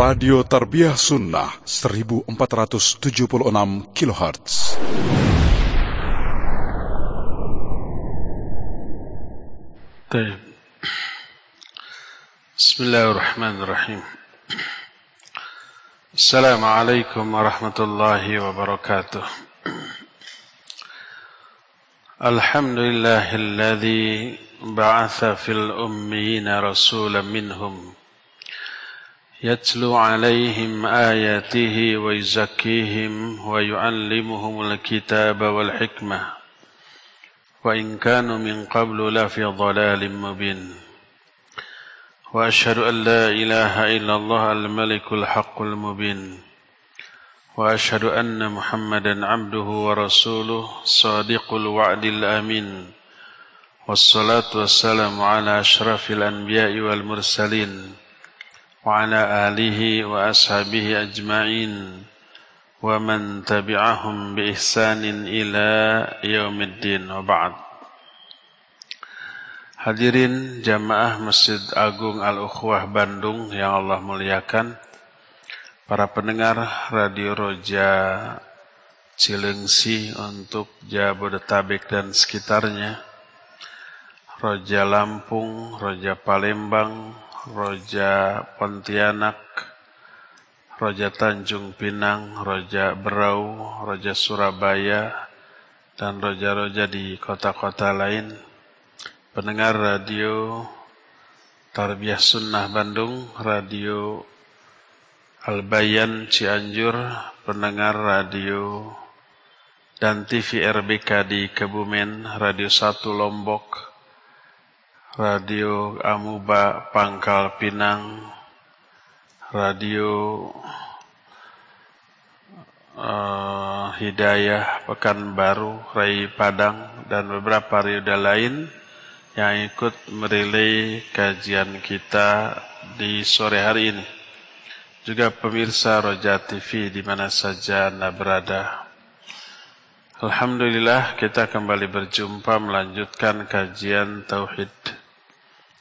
Radio Tarbiyah Sunnah 1476 kHz. طيب بسم الله الرحمن الرحيم السلام عليكم ورحمة الله وبركاته الحمد لله الذي بعث في الأميين رسولا منهم يتلو عليهم آياته ويزكيهم ويعلمهم الكتاب والحكمة. وإن كانوا من قبل لفي ضلال مبين. وأشهد أن لا إله إلا الله الملك الحق المبين. وأشهد أن محمدا عبده ورسوله صادق الوعد الأمين. والصلاة والسلام على أشرف الأنبياء والمرسلين. وعلى آله وأصحابه أجمعين ومن تبعهم بإحسان إلى يوم الدين وبعد Hadirin jamaah Masjid Agung Al-Ukhwah Bandung yang Allah muliakan, para pendengar Radio Roja Cilengsi untuk Jabodetabek dan sekitarnya, Roja Lampung, Roja Palembang, Roja Pontianak, Roja Tanjung Pinang, Roja Berau, Roja Surabaya, dan roja-roja di kota-kota lain. Pendengar radio Tarbiyah Sunnah Bandung, radio Albayan Cianjur, pendengar radio dan TV RBK di Kebumen, Radio 1 Lombok, Radio Amuba Pangkal Pinang, Radio uh, Hidayah Pekanbaru, Rai Padang, dan beberapa radio lain yang ikut merilai kajian kita di sore hari ini. Juga pemirsa Roja TV di mana saja Anda berada. Alhamdulillah kita kembali berjumpa melanjutkan kajian Tauhid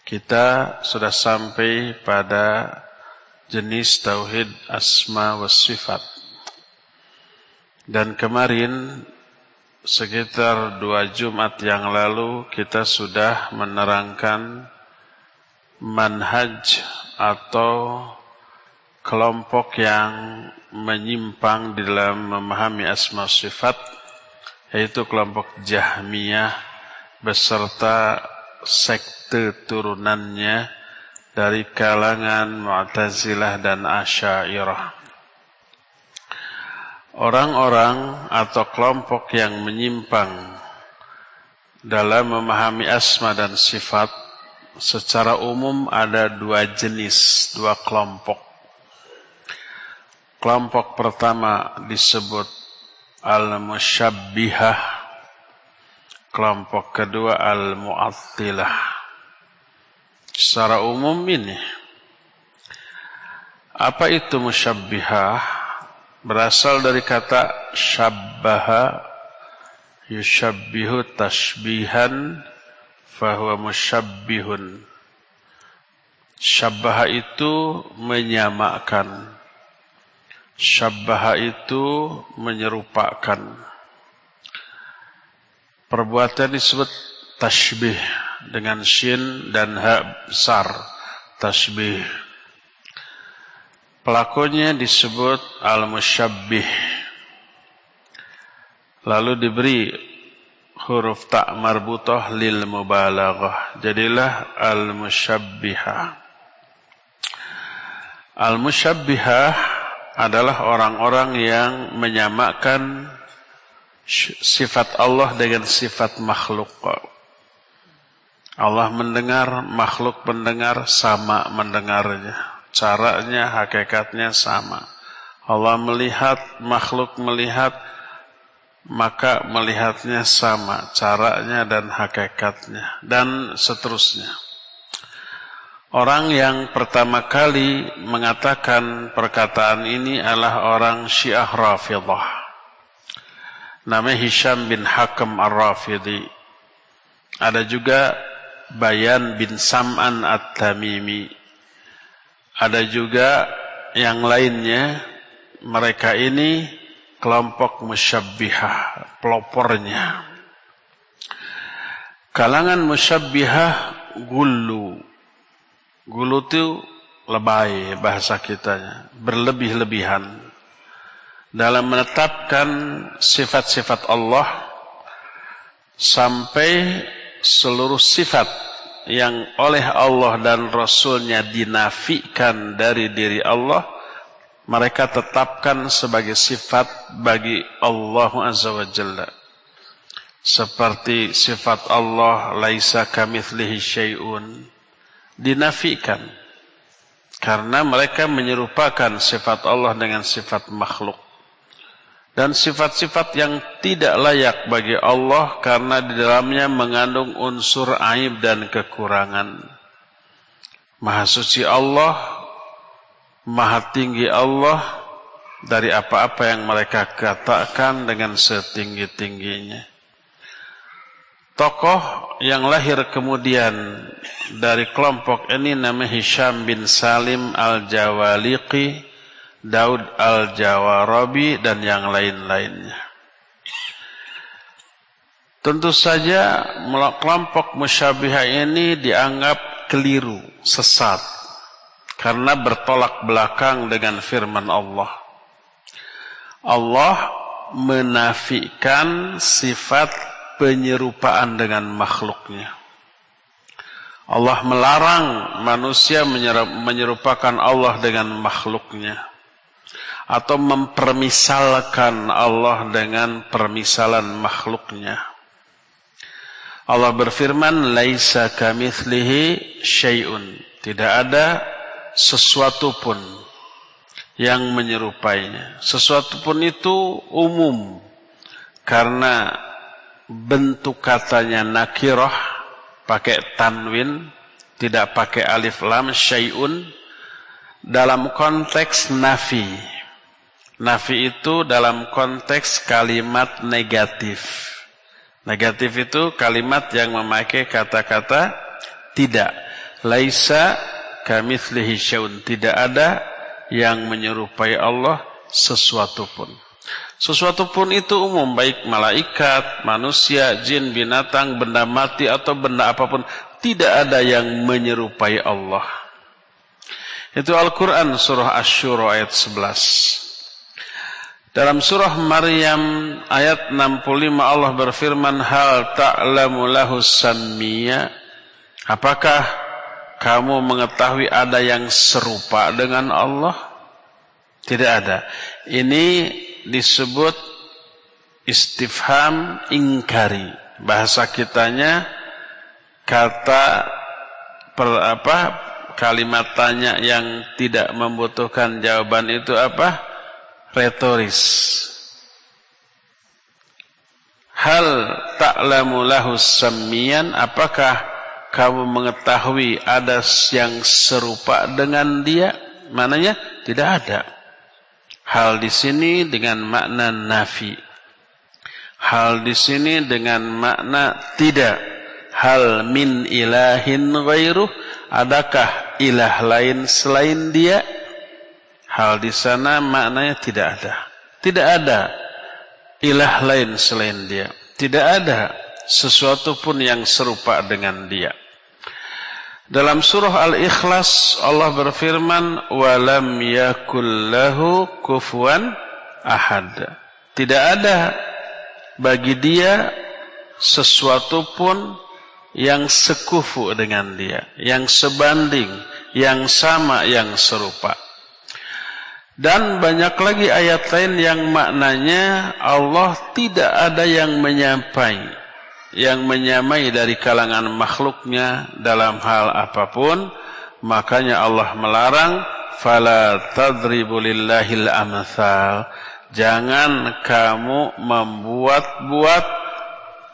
kita sudah sampai pada jenis tauhid asma wa sifat. Dan kemarin sekitar dua Jumat yang lalu kita sudah menerangkan manhaj atau kelompok yang menyimpang di dalam memahami asma sifat yaitu kelompok Jahmiyah beserta sekte turunannya dari kalangan Mu'tazilah dan Asy'ariyah. Orang-orang atau kelompok yang menyimpang dalam memahami asma dan sifat secara umum ada dua jenis, dua kelompok. Kelompok pertama disebut al-musyabbihah Kelompok kedua al-mu'attilah. Secara umum ini. Apa itu musyabbihah? Berasal dari kata syabbaha yushabbihu tashbihan fahuwa musyabbihun. Syabbaha itu menyamakan. Syabbaha itu menyerupakan. Perbuatan disebut tasbih dengan shin dan ha besar. Tasbih. Pelakunya disebut al-musyabbih. Lalu diberi huruf tak marbutah lil mubalaghah. Jadilah al-musyabbihah. Al-musyabbihah adalah orang-orang yang menyamakan sifat Allah dengan sifat makhluk. Allah mendengar, makhluk mendengar, sama mendengarnya. Caranya, hakikatnya sama. Allah melihat, makhluk melihat, maka melihatnya sama. Caranya dan hakikatnya. Dan seterusnya. Orang yang pertama kali mengatakan perkataan ini adalah orang Syiah Rafidah namanya Hisham bin Hakam Ar-Rafidhi. Ada juga Bayan bin Sam'an At-Tamimi. Ada juga yang lainnya mereka ini kelompok musyabbihah, pelopornya. Kalangan musyabbihah gulu. Gulu itu lebay bahasa kitanya, berlebih-lebihan dalam menetapkan sifat-sifat Allah sampai seluruh sifat yang oleh Allah dan Rasulnya dinafikan dari diri Allah mereka tetapkan sebagai sifat bagi Allah Azza wa Jalla seperti sifat Allah laisa kamitslihi syai'un dinafikan karena mereka menyerupakan sifat Allah dengan sifat makhluk. Dan sifat-sifat yang tidak layak bagi Allah karena di dalamnya mengandung unsur aib dan kekurangan. Maha suci Allah, maha tinggi Allah dari apa-apa yang mereka katakan dengan setinggi-tingginya. Tokoh yang lahir kemudian dari kelompok ini namanya Hisham bin Salim al-Jawaliqi, Daud al-Jawarabi, dan yang lain-lainnya. Tentu saja kelompok musyabihah ini dianggap keliru, sesat. Karena bertolak belakang dengan firman Allah. Allah menafikan sifat penyerupaan dengan makhluknya. Allah melarang manusia menyerupakan Allah dengan makhluknya. Atau mempermisalkan Allah dengan permisalan makhluknya. Allah berfirman, Laisa kamithlihi syai'un. Tidak ada sesuatu pun yang menyerupainya. Sesuatu pun itu umum. Karena bentuk katanya nakirah pakai tanwin tidak pakai alif lam syai'un dalam konteks nafi nafi itu dalam konteks kalimat negatif negatif itu kalimat yang memakai kata-kata tidak laisa kamitslihi syai'un tidak ada yang menyerupai Allah sesuatu pun Sesuatu pun itu umum, baik malaikat, manusia, jin, binatang, benda mati atau benda apa pun. Tidak ada yang menyerupai Allah. Itu Al-Quran surah Ash-Shura ayat 11. Dalam surah Maryam ayat 65 Allah berfirman, Hal ta'lamu lahu sammiya. Apakah kamu mengetahui ada yang serupa dengan Allah? Tidak ada. Ini disebut istifham ingkari. Bahasa kitanya kata per apa kalimat tanya yang tidak membutuhkan jawaban itu apa? Retoris. Hal ta'lamu lahu samian apakah kamu mengetahui ada yang serupa dengan dia? Mananya tidak ada. Hal di sini dengan makna nafi. Hal di sini dengan makna tidak. Hal min ilahin ghairuh. Adakah ilah lain selain dia? Hal di sana maknanya tidak ada. Tidak ada ilah lain selain dia. Tidak ada sesuatu pun yang serupa dengan dia. Dalam surah Al-Ikhlas Allah berfirman walam yakul lahu kufuwan ahad. Tidak ada bagi dia sesuatu pun yang sekufu dengan dia, yang sebanding, yang sama, yang serupa. Dan banyak lagi ayat lain yang maknanya Allah tidak ada yang menyampai yang menyamai dari kalangan makhluknya dalam hal apa pun. Makanya Allah melarang fala amsal. Jangan kamu membuat-buat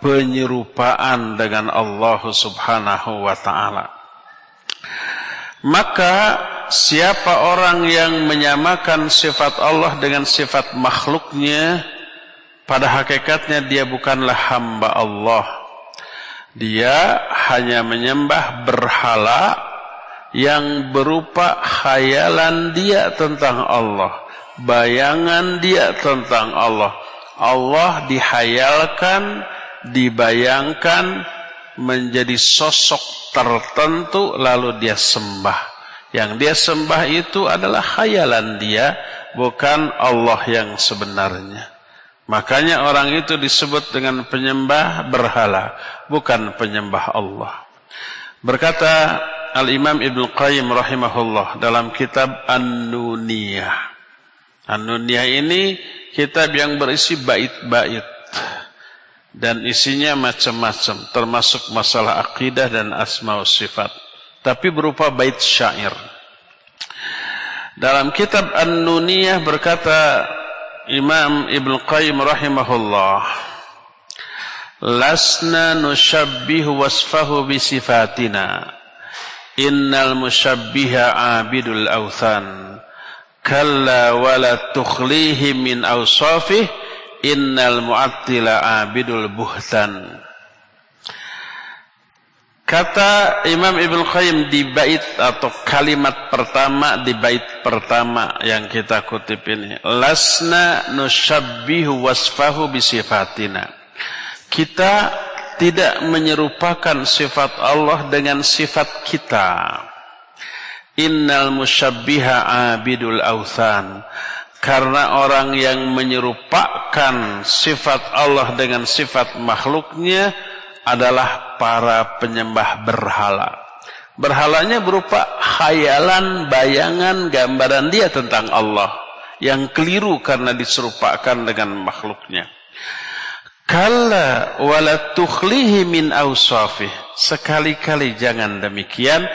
penyerupaan dengan Allah Subhanahu wa taala maka siapa orang yang menyamakan sifat Allah dengan sifat makhluknya pada hakikatnya dia bukanlah hamba Allah. Dia hanya menyembah berhala yang berupa khayalan dia tentang Allah, bayangan dia tentang Allah. Allah dihayalkan, dibayangkan menjadi sosok tertentu lalu dia sembah. Yang dia sembah itu adalah khayalan dia, bukan Allah yang sebenarnya. Makanya orang itu disebut dengan penyembah berhala, bukan penyembah Allah. Berkata Al-Imam Ibn Qayyim rahimahullah dalam kitab An-Nuniyah. An-Nuniyah ini kitab yang berisi bait-bait dan isinya macam-macam termasuk masalah akidah dan asma sifat tapi berupa bait syair. Dalam kitab An-Nuniyah berkata Imam Ibn Qayyim rahimahullah lasna nushabbihu wasfahu bisifatina innal mushabbiha abidul awthan. Kalla wala tukhlihi min awsafih innal mu'attila abidul buhtan Kata Imam Ibn Qayyim di bait atau kalimat pertama di bait pertama yang kita kutip ini. Lasna nushabbihu wasfahu bisifatina. Kita tidak menyerupakan sifat Allah dengan sifat kita. Innal mushabbiha abidul authan. Karena orang yang menyerupakan sifat Allah dengan sifat makhluknya adalah para penyembah berhala. Berhalanya berupa khayalan, bayangan, gambaran dia tentang Allah. Yang keliru karena diserupakan dengan makhluknya. Kalla wala tukhlihi min awsafih. Sekali-kali jangan demikian.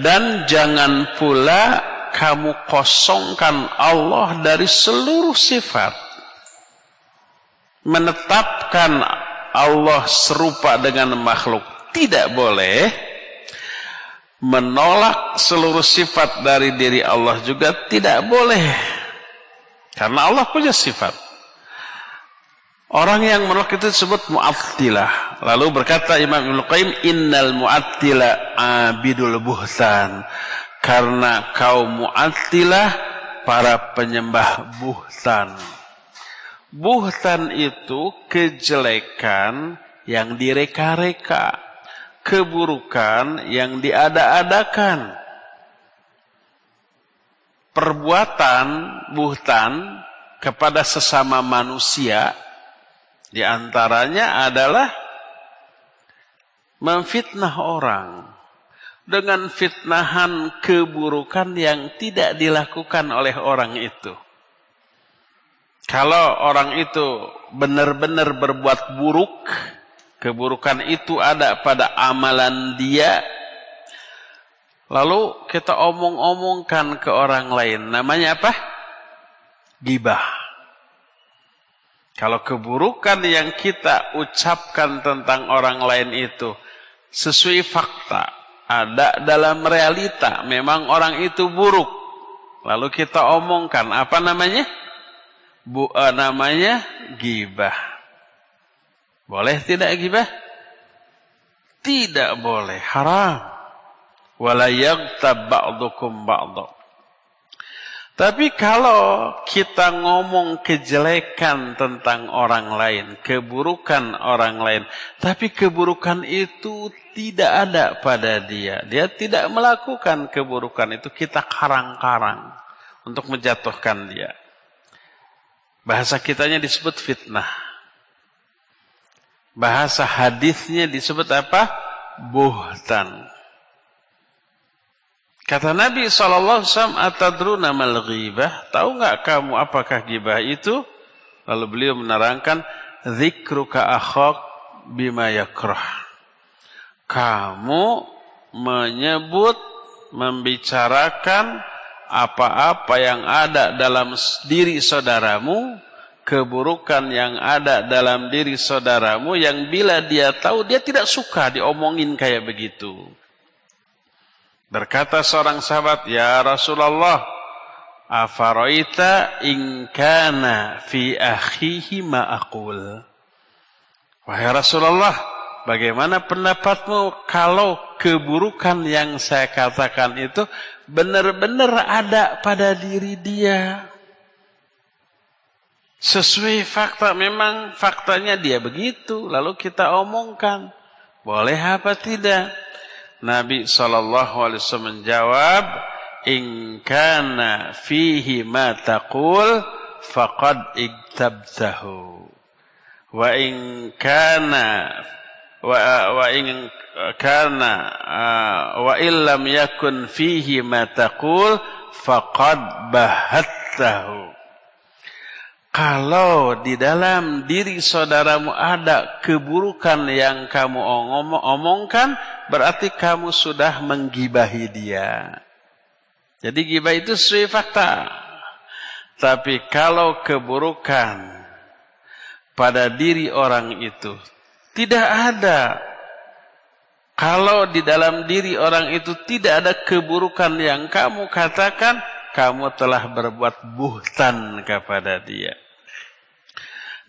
Dan jangan pula kamu kosongkan Allah dari seluruh sifat. Menetapkan Allah serupa dengan makhluk tidak boleh. Menolak seluruh sifat dari diri Allah juga tidak boleh. Karena Allah punya sifat. Orang yang menolak itu disebut mu'attilah. Lalu berkata Imam Ibn Qayyim, Innal mu'attila abidul buhtan karena kaum mu'attilah para penyembah buhtan. Buhtan itu kejelekan yang direka-reka, keburukan yang diada-adakan. Perbuatan buhtan kepada sesama manusia di antaranya adalah memfitnah orang dengan fitnahan keburukan yang tidak dilakukan oleh orang itu. Kalau orang itu benar-benar berbuat buruk, keburukan itu ada pada amalan dia, lalu kita omong-omongkan ke orang lain. Namanya apa? Gibah. Kalau keburukan yang kita ucapkan tentang orang lain itu sesuai fakta, ada dalam realita. Memang orang itu buruk. Lalu kita omongkan apa namanya? Bu, uh, namanya gibah. Boleh tidak gibah? Tidak boleh, haram. Wala yaghtab ba'dukum ba'dha. Tapi kalau kita ngomong kejelekan tentang orang lain, keburukan orang lain, tapi keburukan itu tidak ada pada dia. Dia tidak melakukan keburukan itu, kita karang-karang untuk menjatuhkan dia. Bahasa kitanya disebut fitnah. Bahasa hadisnya disebut apa? Buhtan. Kata Nabi SAW, Atadruna mal ghibah? Tahu nggak kamu apakah ghibah itu? Lalu beliau menerangkan, Zikruka akhok bima yakrah. Kamu menyebut, membicarakan apa-apa yang ada dalam diri saudaramu, keburukan yang ada dalam diri saudaramu, yang bila dia tahu, dia tidak suka diomongin kayak begitu. Berkata seorang sahabat, "Ya Rasulullah, afaroita in kana fi akhihi ma aqul?" Wahai Rasulullah, bagaimana pendapatmu kalau keburukan yang saya katakan itu benar-benar ada pada diri dia? Sesuai fakta, memang faktanya dia begitu. Lalu kita omongkan, boleh apa tidak? Nabi SAW menjawab, In kana fihi ma taqul, faqad iktabtahu. Wa in kana wa, wa in kana wa illam yakun fihi ma taqul faqad bahattahu kalau di dalam diri saudaramu ada keburukan yang kamu omong omongkan, berarti kamu sudah menggibahi dia. Jadi gibah itu sesuai fakta. Tapi kalau keburukan pada diri orang itu tidak ada. Kalau di dalam diri orang itu tidak ada keburukan yang kamu katakan, kamu telah berbuat buhtan kepada dia.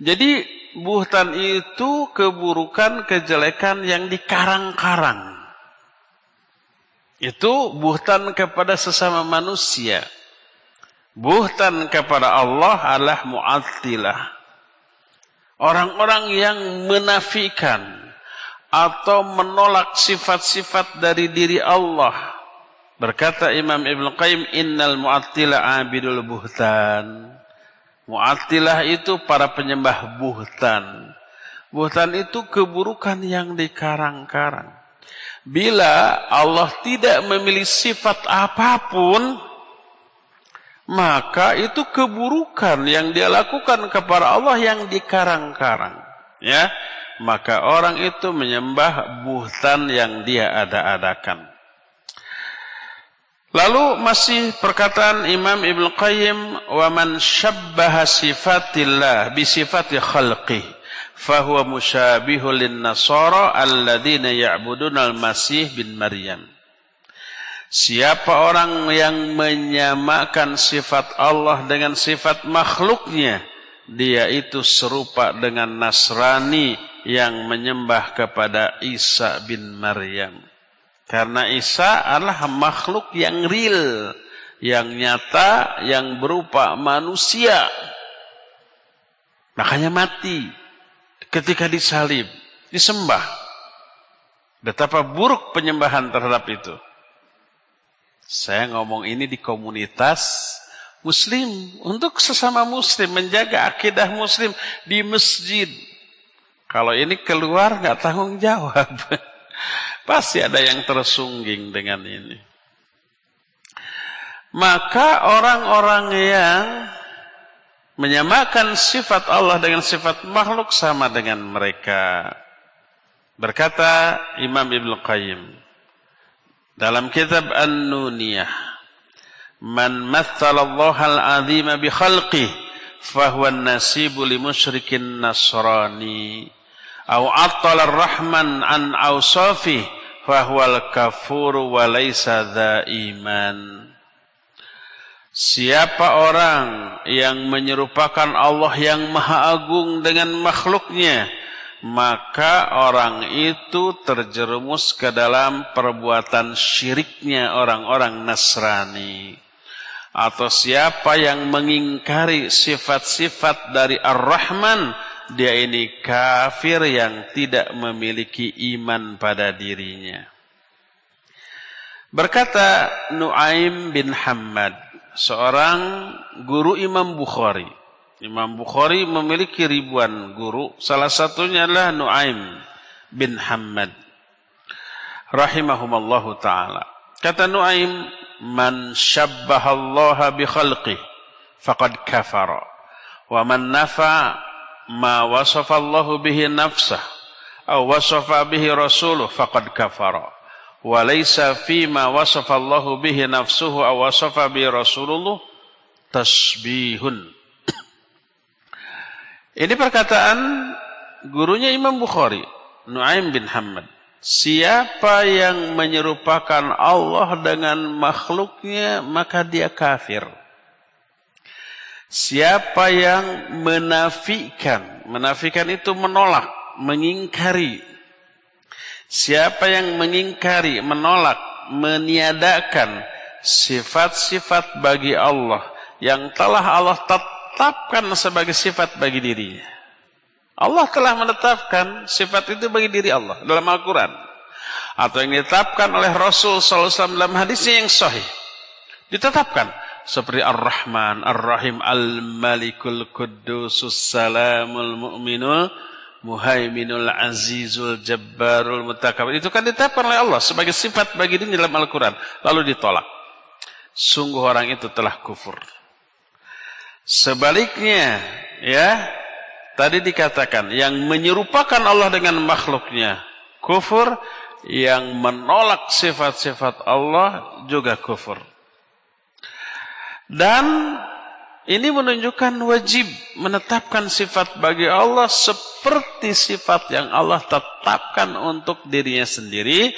Jadi buhtan itu keburukan, kejelekan yang dikarang-karang. Itu buhtan kepada sesama manusia. Buhtan kepada Allah adalah mu'attilah. Orang-orang yang menafikan atau menolak sifat-sifat dari diri Allah Berkata Imam Ibn Qayyim, Innal mu'attilah abidul buhtan. Mu'attilah itu para penyembah buhtan. Buhtan itu keburukan yang dikarang-karang. Bila Allah tidak memilih sifat apa pun, maka itu keburukan yang dia lakukan kepada Allah yang dikarang-karang. Ya, maka orang itu menyembah buhtan yang dia ada-adakan. Lalu masih perkataan Imam Ibn Qayyim wa man syabbaha sifatillah bi sifati khalqih fahuwa musyabihu lin nasara alladziina ya'buduna al-masih bin Maryam. Siapa orang yang menyamakan sifat Allah dengan sifat makhluknya, dia itu serupa dengan Nasrani yang menyembah kepada Isa bin Maryam. Karena Isa adalah makhluk yang real, yang nyata, yang berupa manusia. Makanya mati ketika disalib, disembah. Betapa buruk penyembahan terhadap itu. Saya ngomong ini di komunitas muslim. Untuk sesama muslim, menjaga akidah muslim di masjid. Kalau ini keluar nggak tanggung jawab. Pasti ada yang tersungging dengan ini. Maka orang-orang yang menyamakan sifat Allah dengan sifat makhluk sama dengan mereka. Berkata Imam Ibn Qayyim dalam kitab An-Nuniyah, "Man mathala Allah al-'azim bi khalqih, fahuwa an-nasibu li musyrikin nasrani." au attala rahman an awsafi fahuwal kafuru wa laysa iman Siapa orang yang menyerupakan Allah yang maha agung dengan makhluknya maka orang itu terjerumus ke dalam perbuatan syiriknya orang-orang Nasrani atau siapa yang mengingkari sifat-sifat dari Ar-Rahman dia ini kafir yang tidak memiliki iman pada dirinya. Berkata Nuaim bin Hamad, seorang guru Imam Bukhari. Imam Bukhari memiliki ribuan guru, salah satunya adalah Nuaim bin Hamad. Rahimahumallahu ta'ala. Kata Nuaim, Man syabbahallaha bi khalqih, faqad kafara. Wa man nafa ma wasafa Allah bihi nafsah atau wasafa bihi rasuluh faqad kafara wa laysa fi ma wasafa Allah bihi nafsuhu aw wasafa bihi rasulullah tasbihun ini perkataan gurunya Imam Bukhari Nuaim bin Hamad Siapa yang menyerupakan Allah dengan makhluknya maka dia kafir. Siapa yang menafikan, menafikan itu menolak, mengingkari Siapa yang mengingkari, menolak, meniadakan sifat-sifat bagi Allah yang telah Allah tetapkan sebagai sifat bagi dirinya. Allah telah menetapkan sifat itu bagi diri Allah dalam Al-Quran. Atau yang ditetapkan oleh Rasul SAW dalam hadisnya yang sahih. Ditetapkan. Seperti Ar-Rahman, Ar-Rahim, Al-Malikul Qudusus Salamul Mu'minul Muhaiminul Azizul Jabbarul Mutakabir. Itu kan ditetapkan oleh Allah sebagai sifat bagi diri dalam Al-Quran. Lalu ditolak. Sungguh orang itu telah kufur. Sebaliknya, ya, tadi dikatakan yang menyerupakan Allah dengan makhluknya kufur, yang menolak sifat-sifat Allah juga kufur. Dan ini menunjukkan wajib menetapkan sifat bagi Allah seperti sifat yang Allah tetapkan untuk dirinya sendiri.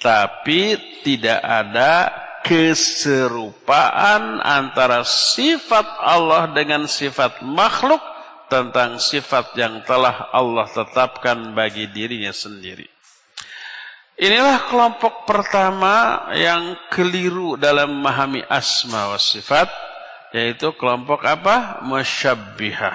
Tapi tidak ada keserupaan antara sifat Allah dengan sifat makhluk tentang sifat yang telah Allah tetapkan bagi dirinya sendiri. Inilah kelompok pertama yang keliru dalam memahami asma wa sifat yaitu kelompok apa? Musyabbihah.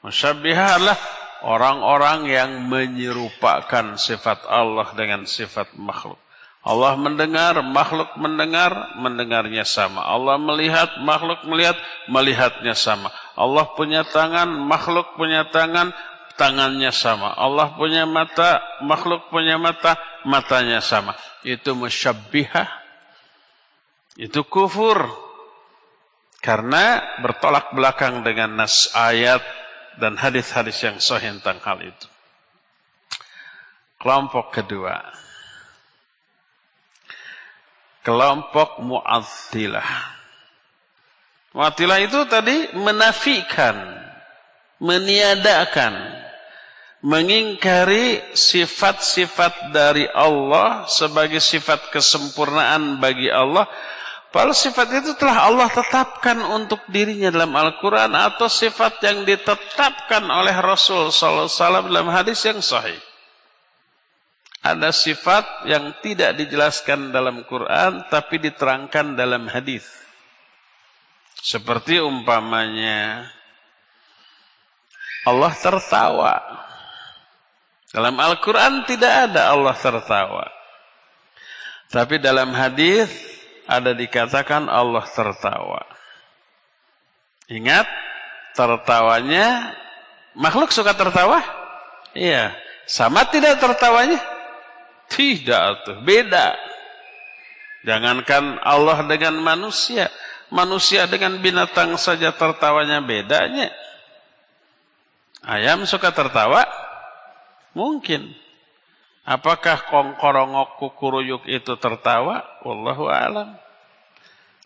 Musyabbihah adalah orang-orang yang menyerupakan sifat Allah dengan sifat makhluk. Allah mendengar, makhluk mendengar, mendengarnya sama. Allah melihat, makhluk melihat, melihatnya sama. Allah punya tangan, makhluk punya tangan, tangannya sama. Allah punya mata, makhluk punya mata, matanya sama. Itu musyabbihah. Itu kufur. Karena bertolak belakang dengan nas ayat dan hadis-hadis yang sahih tentang hal itu. Kelompok kedua. Kelompok Mu'attilah. Mu'attilah itu tadi menafikan, meniadakan, mengingkari sifat-sifat dari Allah sebagai sifat kesempurnaan bagi Allah Padahal sifat itu telah Allah tetapkan untuk dirinya dalam Al-Quran atau sifat yang ditetapkan oleh Rasul SAW dalam hadis yang sahih. Ada sifat yang tidak dijelaskan dalam Quran tapi diterangkan dalam hadis. Seperti umpamanya Allah tertawa. Dalam Al-Quran tidak ada Allah tertawa. Tapi dalam hadis ada dikatakan Allah tertawa. Ingat, tertawanya makhluk suka tertawa? Iya. Sama tidak tertawanya? Tidak tuh, beda. Jangankan Allah dengan manusia, manusia dengan binatang saja tertawanya bedanya. Ayam suka tertawa? Mungkin. Apakah kongkorongok kukuruyuk itu tertawa? Wallahu alam.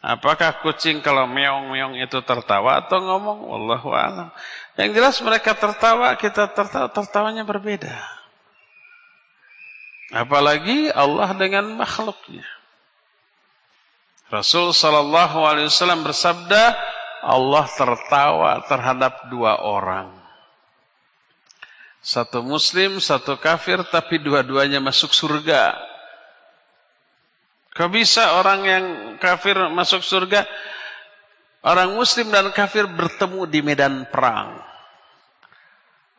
Apakah kucing kalau meong-meong itu tertawa atau ngomong? Wallahu alam. Yang jelas mereka tertawa, kita tertawa, tertawanya berbeda. Apalagi Allah dengan makhluknya. Rasul sallallahu alaihi wasallam bersabda, Allah tertawa terhadap dua orang. Satu muslim, satu kafir, tapi dua-duanya masuk surga. Kau bisa orang yang kafir masuk surga? Orang muslim dan kafir bertemu di medan perang.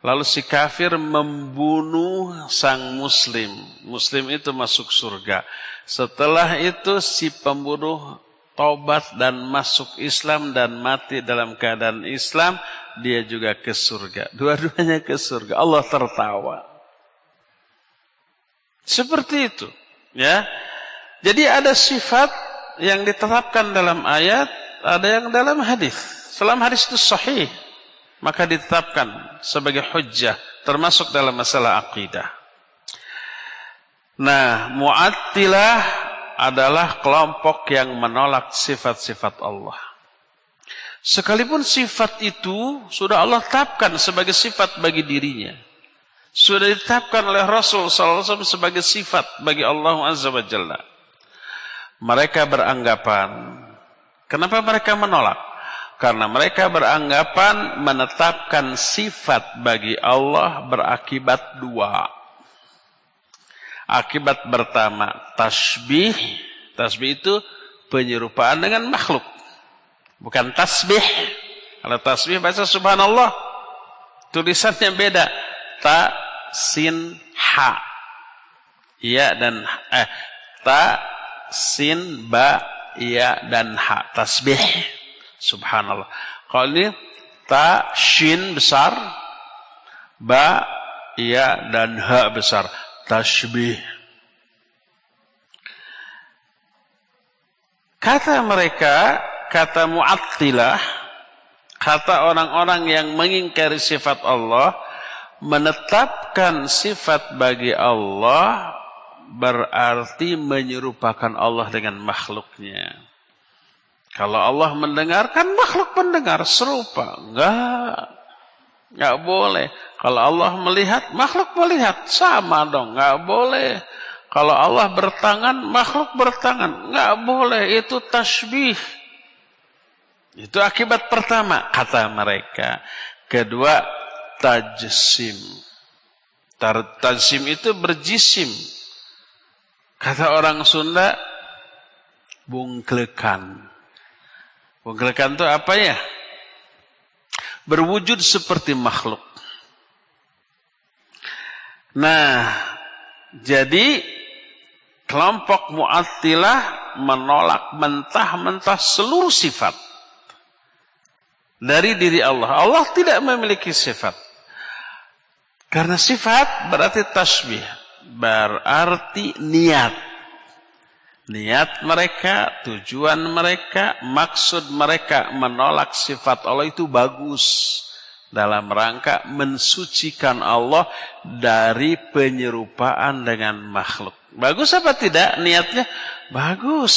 Lalu si kafir membunuh sang muslim. Muslim itu masuk surga. Setelah itu si pembunuh tobat dan masuk Islam dan mati dalam keadaan Islam. Dia juga ke surga. Dua-duanya ke surga. Allah tertawa. Seperti itu. Ya. Jadi ada sifat yang ditetapkan dalam ayat, ada yang dalam hadis. Selama hadis itu sahih, maka ditetapkan sebagai hujjah termasuk dalam masalah akidah. Nah, Mu'attilah adalah kelompok yang menolak sifat-sifat Allah. Sekalipun sifat itu sudah Allah tetapkan sebagai sifat bagi dirinya. Sudah ditetapkan oleh Rasul SAW sebagai sifat bagi Allah Azza wa Jalla mereka beranggapan kenapa mereka menolak? Karena mereka beranggapan menetapkan sifat bagi Allah berakibat dua. Akibat pertama, tasbih. Tasbih itu penyerupaan dengan makhluk. Bukan tasbih. Kalau tasbih bahasa subhanallah. Tulisannya beda. Ta, sin, ha. Ya dan eh, ta, sin, ba, ya dan ha. Tasbih. Subhanallah. Kalau ini ta, shin besar, ba, ya dan ha besar. Tasbih. Kata mereka, kata mu'attilah, kata orang-orang yang mengingkari sifat Allah, menetapkan sifat bagi Allah berarti menyerupakan Allah dengan makhluknya. Kalau Allah mendengar, kan makhluk mendengar serupa. Enggak. Enggak boleh. Kalau Allah melihat, makhluk melihat. Sama dong. Enggak boleh. Kalau Allah bertangan, makhluk bertangan. Enggak boleh. Itu tasbih. Itu akibat pertama, kata mereka. Kedua, tajsim. Tajsim itu berjisim. Kata orang Sunda, bungklekan. Bungklekan itu apa ya? Berwujud seperti makhluk. Nah, jadi kelompok mu'attilah menolak mentah-mentah seluruh sifat dari diri Allah. Allah tidak memiliki sifat. Karena sifat berarti tasbih berarti niat. Niat mereka, tujuan mereka, maksud mereka menolak sifat Allah itu bagus. Dalam rangka mensucikan Allah dari penyerupaan dengan makhluk. Bagus apa tidak niatnya? Bagus.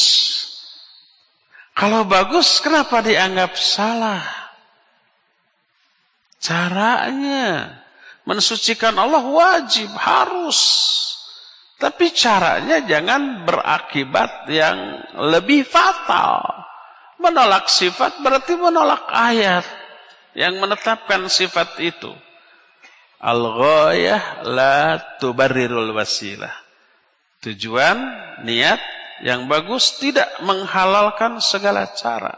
Kalau bagus kenapa dianggap salah? Caranya mensucikan Allah wajib, harus. Tapi caranya jangan berakibat yang lebih fatal. Menolak sifat berarti menolak ayat yang menetapkan sifat itu. Al-ghayah la tubarrirul wasilah. Tujuan, niat yang bagus tidak menghalalkan segala cara.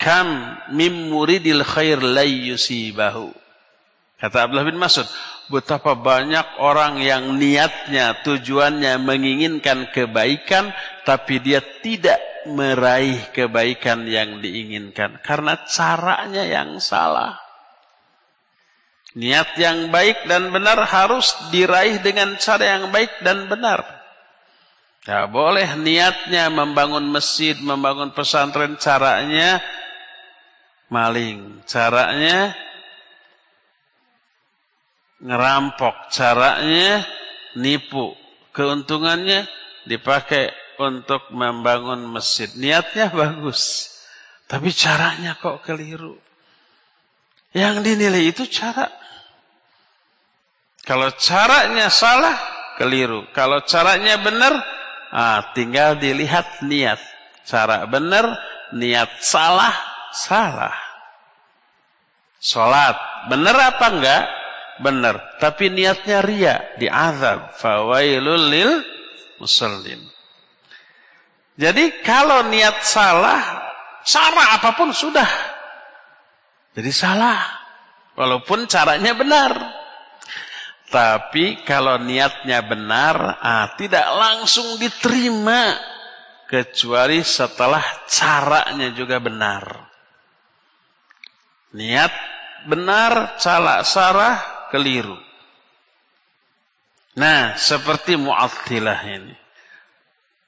Kam mim muridil khair la yusibahu. Kata Abdullah bin Mas'ud, betapa banyak orang yang niatnya, tujuannya menginginkan kebaikan, tapi dia tidak meraih kebaikan yang diinginkan. Karena caranya yang salah. Niat yang baik dan benar harus diraih dengan cara yang baik dan benar. Ya boleh niatnya membangun masjid, membangun pesantren, caranya maling. Caranya ngerampok. Caranya nipu. Keuntungannya dipakai untuk membangun masjid. Niatnya bagus. Tapi caranya kok keliru. Yang dinilai itu cara. Kalau caranya salah, keliru. Kalau caranya benar, ah, tinggal dilihat niat. Cara benar, niat salah, salah. Sholat, benar apa enggak? Benar, tapi niatnya ria, diazab. Fawailul lil musallin. Jadi kalau niat salah, cara apa pun sudah. Jadi salah. Walaupun caranya benar. Tapi kalau niatnya benar, ah, tidak langsung diterima. Kecuali setelah caranya juga benar. Niat benar, cara sarah keliru. Nah, seperti Mu'attilah ini.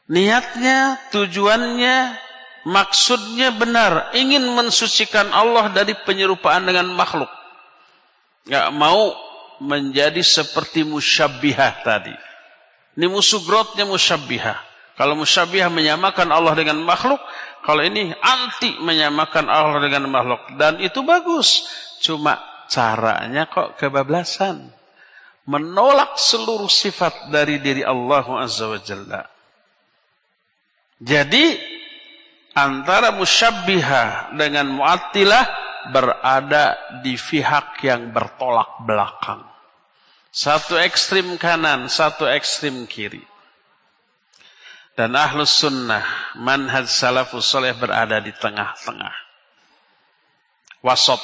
Niatnya, tujuannya, maksudnya benar. Ingin mensucikan Allah dari penyerupaan dengan makhluk. Gak mau menjadi seperti musyabbihah tadi. Ini musuh grotnya musyabbihah. Kalau musyabbihah menyamakan Allah dengan makhluk, kalau ini anti menyamakan Allah dengan makhluk. Dan itu bagus. Cuma caranya kok kebablasan. Menolak seluruh sifat dari diri Allah Azza wa Jalla. Jadi antara musyabbiha dengan mu'attilah berada di pihak yang bertolak belakang. Satu ekstrim kanan, satu ekstrim kiri. Dan ahlus sunnah, manhaj salafus soleh berada di tengah-tengah. Wasop.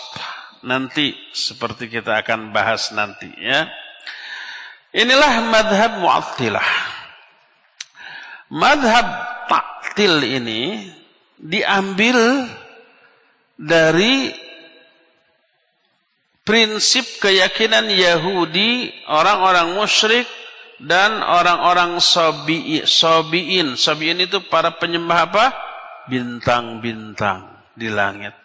Nanti seperti kita akan bahas nanti ya. Inilah madhab mu'attilah. Madhab taktil ini diambil dari prinsip keyakinan Yahudi, orang-orang musyrik dan orang-orang sobi, sobiin. Sobiin itu para penyembah apa? Bintang-bintang di langit.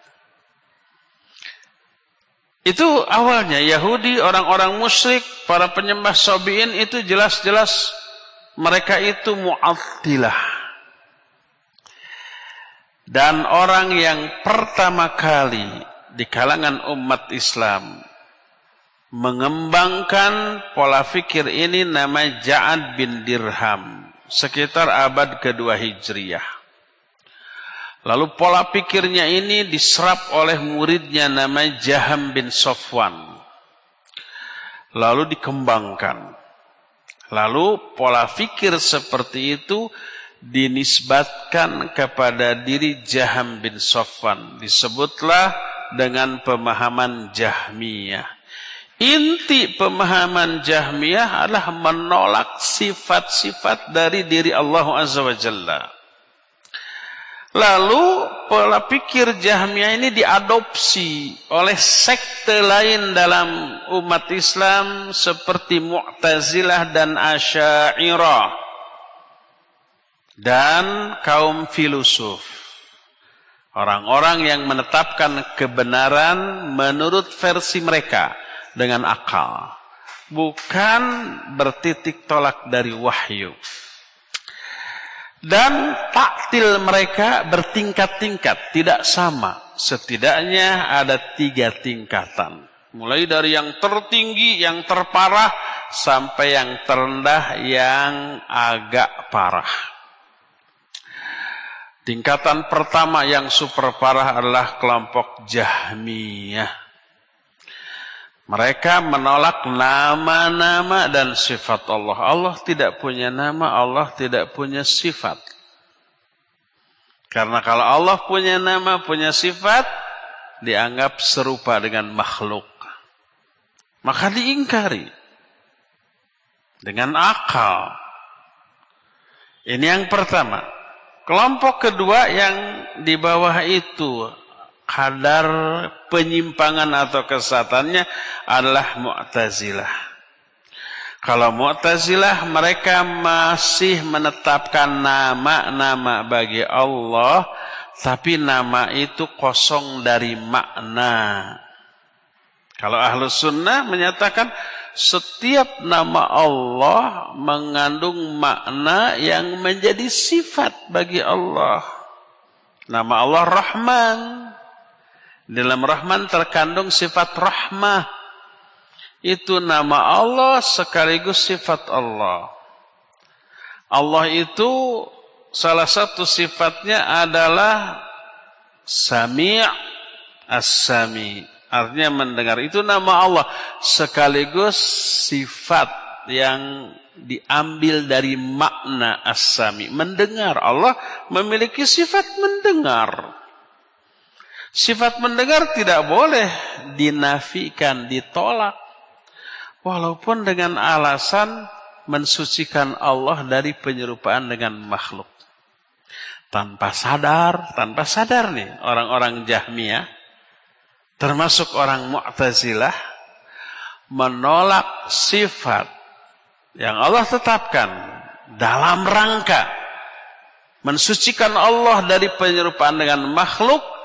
Itu awalnya Yahudi, orang-orang musyrik, para penyembah sobiin itu jelas-jelas mereka itu mu'attilah. Dan orang yang pertama kali di kalangan umat Islam mengembangkan pola fikir ini nama Ja'ad bin Dirham sekitar abad kedua Hijriyah. Lalu pola pikirnya ini diserap oleh muridnya nama Jaham bin Sofwan. Lalu dikembangkan. Lalu pola fikir seperti itu dinisbatkan kepada diri Jaham bin Sofwan. Disebutlah dengan pemahaman Jahmiyah. Inti pemahaman Jahmiyah adalah menolak sifat-sifat dari diri Allah Azza wa Jalla. Lalu pola pikir Jahmiyah ini diadopsi oleh sekte lain dalam umat Islam seperti Mu'tazilah dan Asy'ariyah dan kaum filosof. Orang-orang yang menetapkan kebenaran menurut versi mereka dengan akal. Bukan bertitik tolak dari wahyu. Dan taktil mereka bertingkat-tingkat, tidak sama. Setidaknya ada tiga tingkatan. Mulai dari yang tertinggi, yang terparah, sampai yang terendah, yang agak parah. Tingkatan pertama yang super parah adalah kelompok Jahmiyah. Mereka menolak nama-nama dan sifat Allah. Allah tidak punya nama, Allah tidak punya sifat. Karena kalau Allah punya nama, punya sifat, dianggap serupa dengan makhluk. Maka diingkari. Dengan akal. Ini yang pertama. Kelompok kedua yang di bawah itu kadar penyimpangan atau kesesatannya adalah Mu'tazilah. Kalau Mu'tazilah mereka masih menetapkan nama-nama bagi Allah tapi nama itu kosong dari makna. Kalau Ahlus Sunnah menyatakan setiap nama Allah mengandung makna yang menjadi sifat bagi Allah. Nama Allah Rahman. Dalam Rahman terkandung sifat rahmah. Itu nama Allah sekaligus sifat Allah. Allah itu salah satu sifatnya adalah Sami' As-Sami' Artinya mendengar. Itu nama Allah. Sekaligus sifat yang diambil dari makna as-sami. Mendengar. Allah memiliki sifat mendengar. Sifat mendengar tidak boleh dinafikan, ditolak. Walaupun dengan alasan mensucikan Allah dari penyerupaan dengan makhluk. Tanpa sadar, tanpa sadar nih orang-orang Jahmiyah termasuk orang Mu'tazilah menolak sifat yang Allah tetapkan dalam rangka mensucikan Allah dari penyerupaan dengan makhluk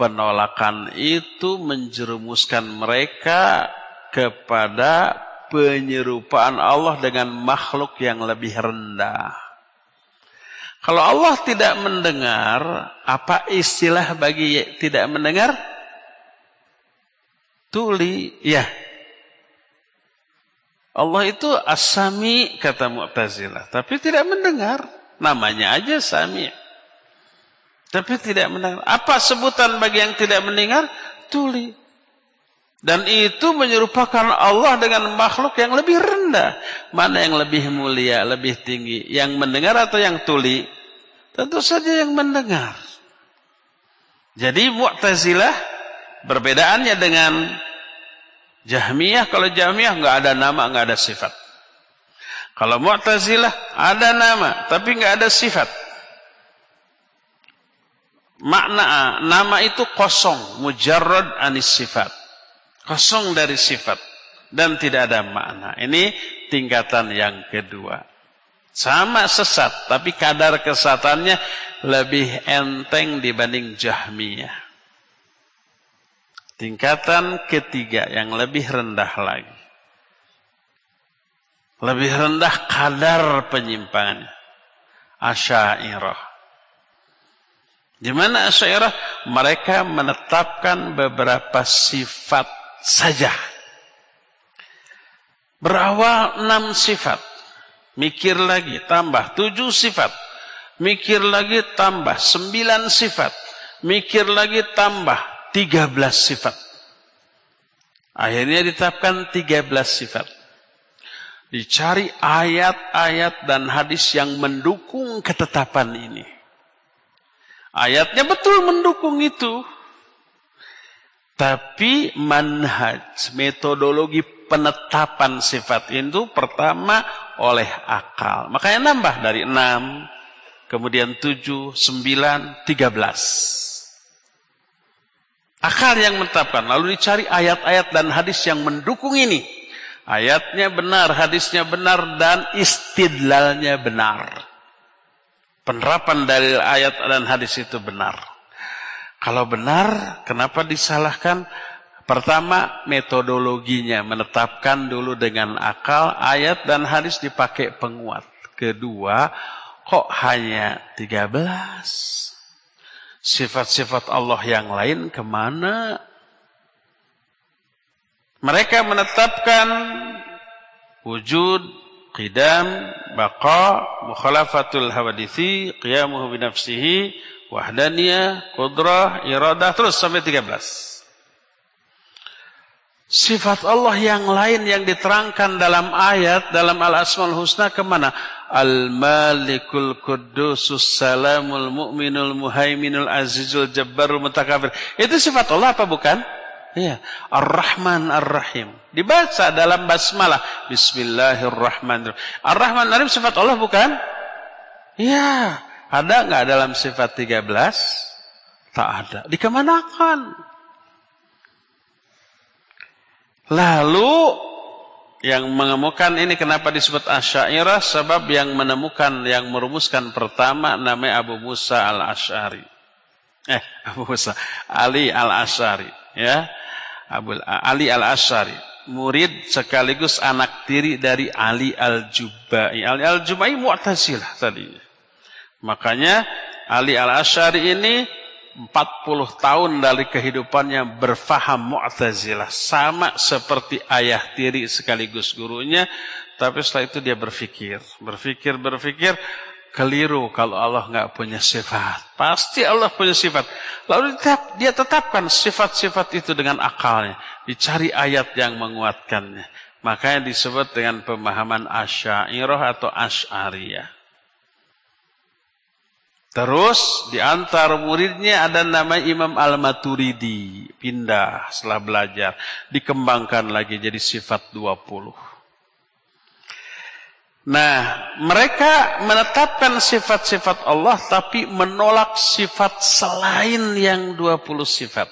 penolakan itu menjerumuskan mereka kepada penyerupaan Allah dengan makhluk yang lebih rendah. Kalau Allah tidak mendengar, apa istilah bagi tidak mendengar? tuli, ya. Allah itu asami kata Mu'tazilah, tapi tidak mendengar. Namanya aja sami. Tapi tidak mendengar. Apa sebutan bagi yang tidak mendengar? Tuli. Dan itu menyerupakan Allah dengan makhluk yang lebih rendah. Mana yang lebih mulia, lebih tinggi? Yang mendengar atau yang tuli? Tentu saja yang mendengar. Jadi Mu'tazilah berbedaannya dengan Jahmiyah. Kalau Jahmiyah nggak ada nama, nggak ada sifat. Kalau Mu'tazilah ada nama, tapi nggak ada sifat. Makna nama itu kosong, mujarrad anis sifat. Kosong dari sifat dan tidak ada makna. Ini tingkatan yang kedua. Sama sesat, tapi kadar kesatannya lebih enteng dibanding Jahmiyah. Tingkatan ketiga yang lebih rendah lagi. Lebih rendah kadar penyimpangannya. Asyairah. Di mana Asyairah? Mereka menetapkan beberapa sifat saja. Berawal enam sifat. Mikir lagi, tambah tujuh sifat. Mikir lagi, tambah sembilan sifat. Mikir lagi, tambah tiga belas sifat. Akhirnya ditetapkan tiga belas sifat. Dicari ayat-ayat dan hadis yang mendukung ketetapan ini. Ayatnya betul mendukung itu. Tapi manhaj, metodologi penetapan sifat itu pertama oleh akal. Makanya nambah dari 6, kemudian 7, 9, 13. Akal yang menetapkan. Lalu dicari ayat-ayat dan hadis yang mendukung ini. Ayatnya benar, hadisnya benar, dan istidlalnya benar. Penerapan dari ayat dan hadis itu benar. Kalau benar, kenapa disalahkan? Pertama, metodologinya menetapkan dulu dengan akal, ayat dan hadis dipakai penguat. Kedua, kok hanya 13? Sifat-sifat Allah yang lain ke mana? Mereka menetapkan wujud, qidam, baqa, mukhalafatul hawadithi, qiyamuhu binafsihi, wahdaniyah, kudrah, iradah, terus sampai 13. Sifat Allah yang lain yang diterangkan dalam ayat, dalam Al-Asmaul Husna ke mana? Al-Malikul Qudusus Salamul Mu'minul Muhaiminul Azizul Jabbarul Mutakabir. Itu sifat Allah apa bukan? Iya. Ar-Rahman Ar-Rahim. Dibaca dalam basmalah. Bismillahirrahmanirrahim. Ar-Rahman Ar-Rahim sifat Allah bukan? Iya. Ada nggak dalam sifat 13? Tak ada. Dikemanakan? Lalu yang menemukan ini kenapa disebut Asyairah? Sebab yang menemukan, yang merumuskan pertama namanya Abu Musa al-Ash'ari. Eh, Abu Musa. Ali al-Ash'ari. Ya. Abu Ali al-Ash'ari. Murid sekaligus anak tiri dari Ali al-Jubai. Ali al-Jubai mu'tazilah tadinya. Makanya Ali al-Asyari ini 40 tahun dari kehidupannya berfaham Mu'tazilah. Sama seperti ayah tiri sekaligus gurunya. Tapi setelah itu dia berpikir. Berpikir, berpikir. Keliru kalau Allah nggak punya sifat. Pasti Allah punya sifat. Lalu dia tetapkan sifat-sifat itu dengan akalnya. Dicari ayat yang menguatkannya. Makanya disebut dengan pemahaman asyairah atau asyariyah. Terus di antara muridnya ada nama Imam Al-Maturidi. Pindah setelah belajar. Dikembangkan lagi jadi sifat 20. Nah, mereka menetapkan sifat-sifat Allah tapi menolak sifat selain yang 20 sifat.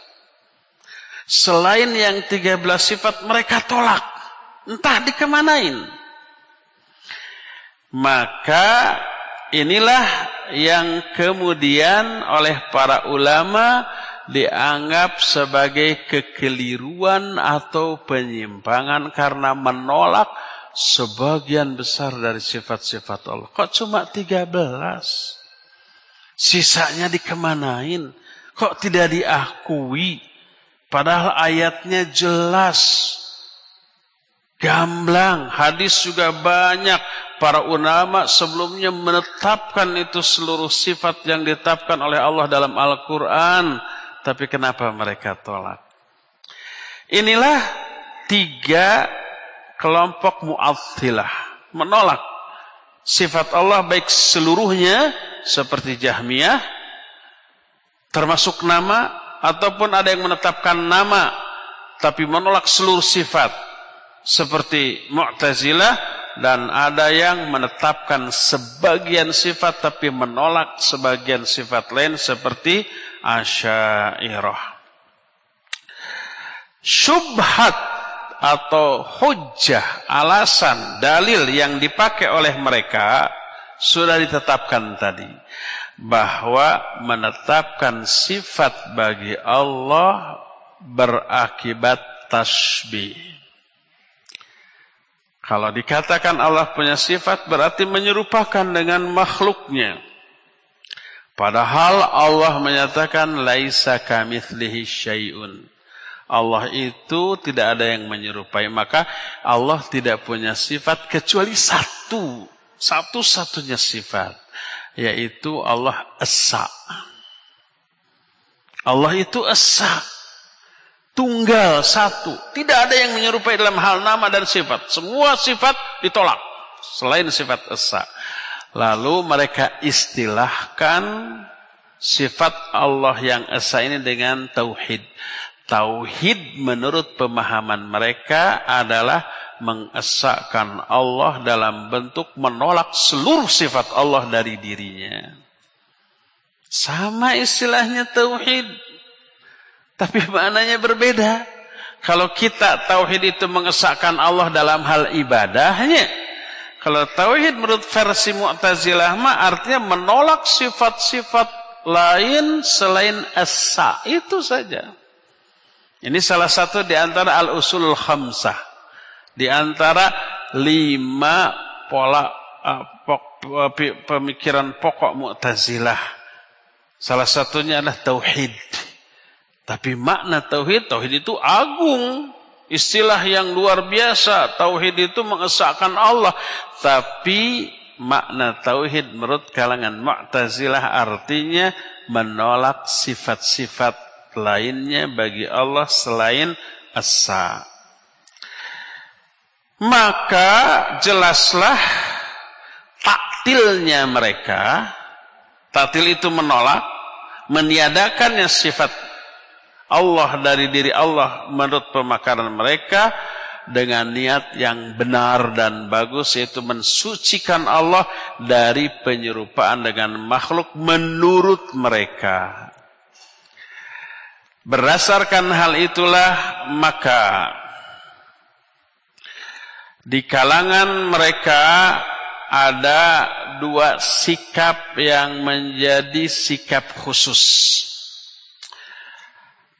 Selain yang 13 sifat mereka tolak. Entah dikemanain. Maka inilah yang kemudian oleh para ulama dianggap sebagai kekeliruan atau penyimpangan karena menolak sebagian besar dari sifat-sifat Allah. Kok cuma 13? Sisanya dikemanain? Kok tidak diakui? Padahal ayatnya jelas. Gamblang, hadis juga banyak para ulama sebelumnya menetapkan itu seluruh sifat yang ditetapkan oleh Allah dalam Al-Quran. Tapi kenapa mereka tolak? Inilah tiga kelompok mu'attilah. Menolak sifat Allah baik seluruhnya seperti Jahmiyah. Termasuk nama ataupun ada yang menetapkan nama tapi menolak seluruh sifat seperti Mu'tazilah dan ada yang menetapkan sebagian sifat tapi menolak sebagian sifat lain seperti Asy'ariyah. Syubhat atau hujjah, alasan, dalil yang dipakai oleh mereka sudah ditetapkan tadi bahwa menetapkan sifat bagi Allah berakibat tasbih. Kalau dikatakan Allah punya sifat berarti menyerupakan dengan makhluknya. Padahal Allah menyatakan laisa kamitslihi syai'un. Allah itu tidak ada yang menyerupai. Maka Allah tidak punya sifat kecuali satu. Satu-satunya sifat. Yaitu Allah Esa. Allah itu Esa. Tunggal satu. Tidak ada yang menyerupai dalam hal nama dan sifat. Semua sifat ditolak. Selain sifat Esa. Lalu mereka istilahkan sifat Allah yang Esa ini dengan Tauhid. Tauhid menurut pemahaman mereka adalah mengesahkan Allah dalam bentuk menolak seluruh sifat Allah dari dirinya. Sama istilahnya tauhid. Tapi maknanya berbeda. Kalau kita tauhid itu mengesahkan Allah dalam hal ibadahnya. Kalau tauhid menurut versi Mu'tazilah mah artinya menolak sifat-sifat lain selain esa. Itu saja. Ini salah satu di antara al-usul khamsah. Di antara lima pola uh, pemikiran pokok Mu'tazilah. Salah satunya adalah tauhid. Tapi makna tauhid, tauhid itu agung. Istilah yang luar biasa. Tauhid itu mengesahkan Allah. Tapi makna tauhid menurut kalangan Mu'tazilah artinya menolak sifat-sifat lainnya bagi Allah selain asa. Maka jelaslah taktilnya mereka, taktil itu menolak, meniadakannya sifat Allah dari diri Allah menurut pemakaran mereka dengan niat yang benar dan bagus yaitu mensucikan Allah dari penyerupaan dengan makhluk menurut mereka. Berdasarkan hal itulah maka di kalangan mereka ada dua sikap yang menjadi sikap khusus.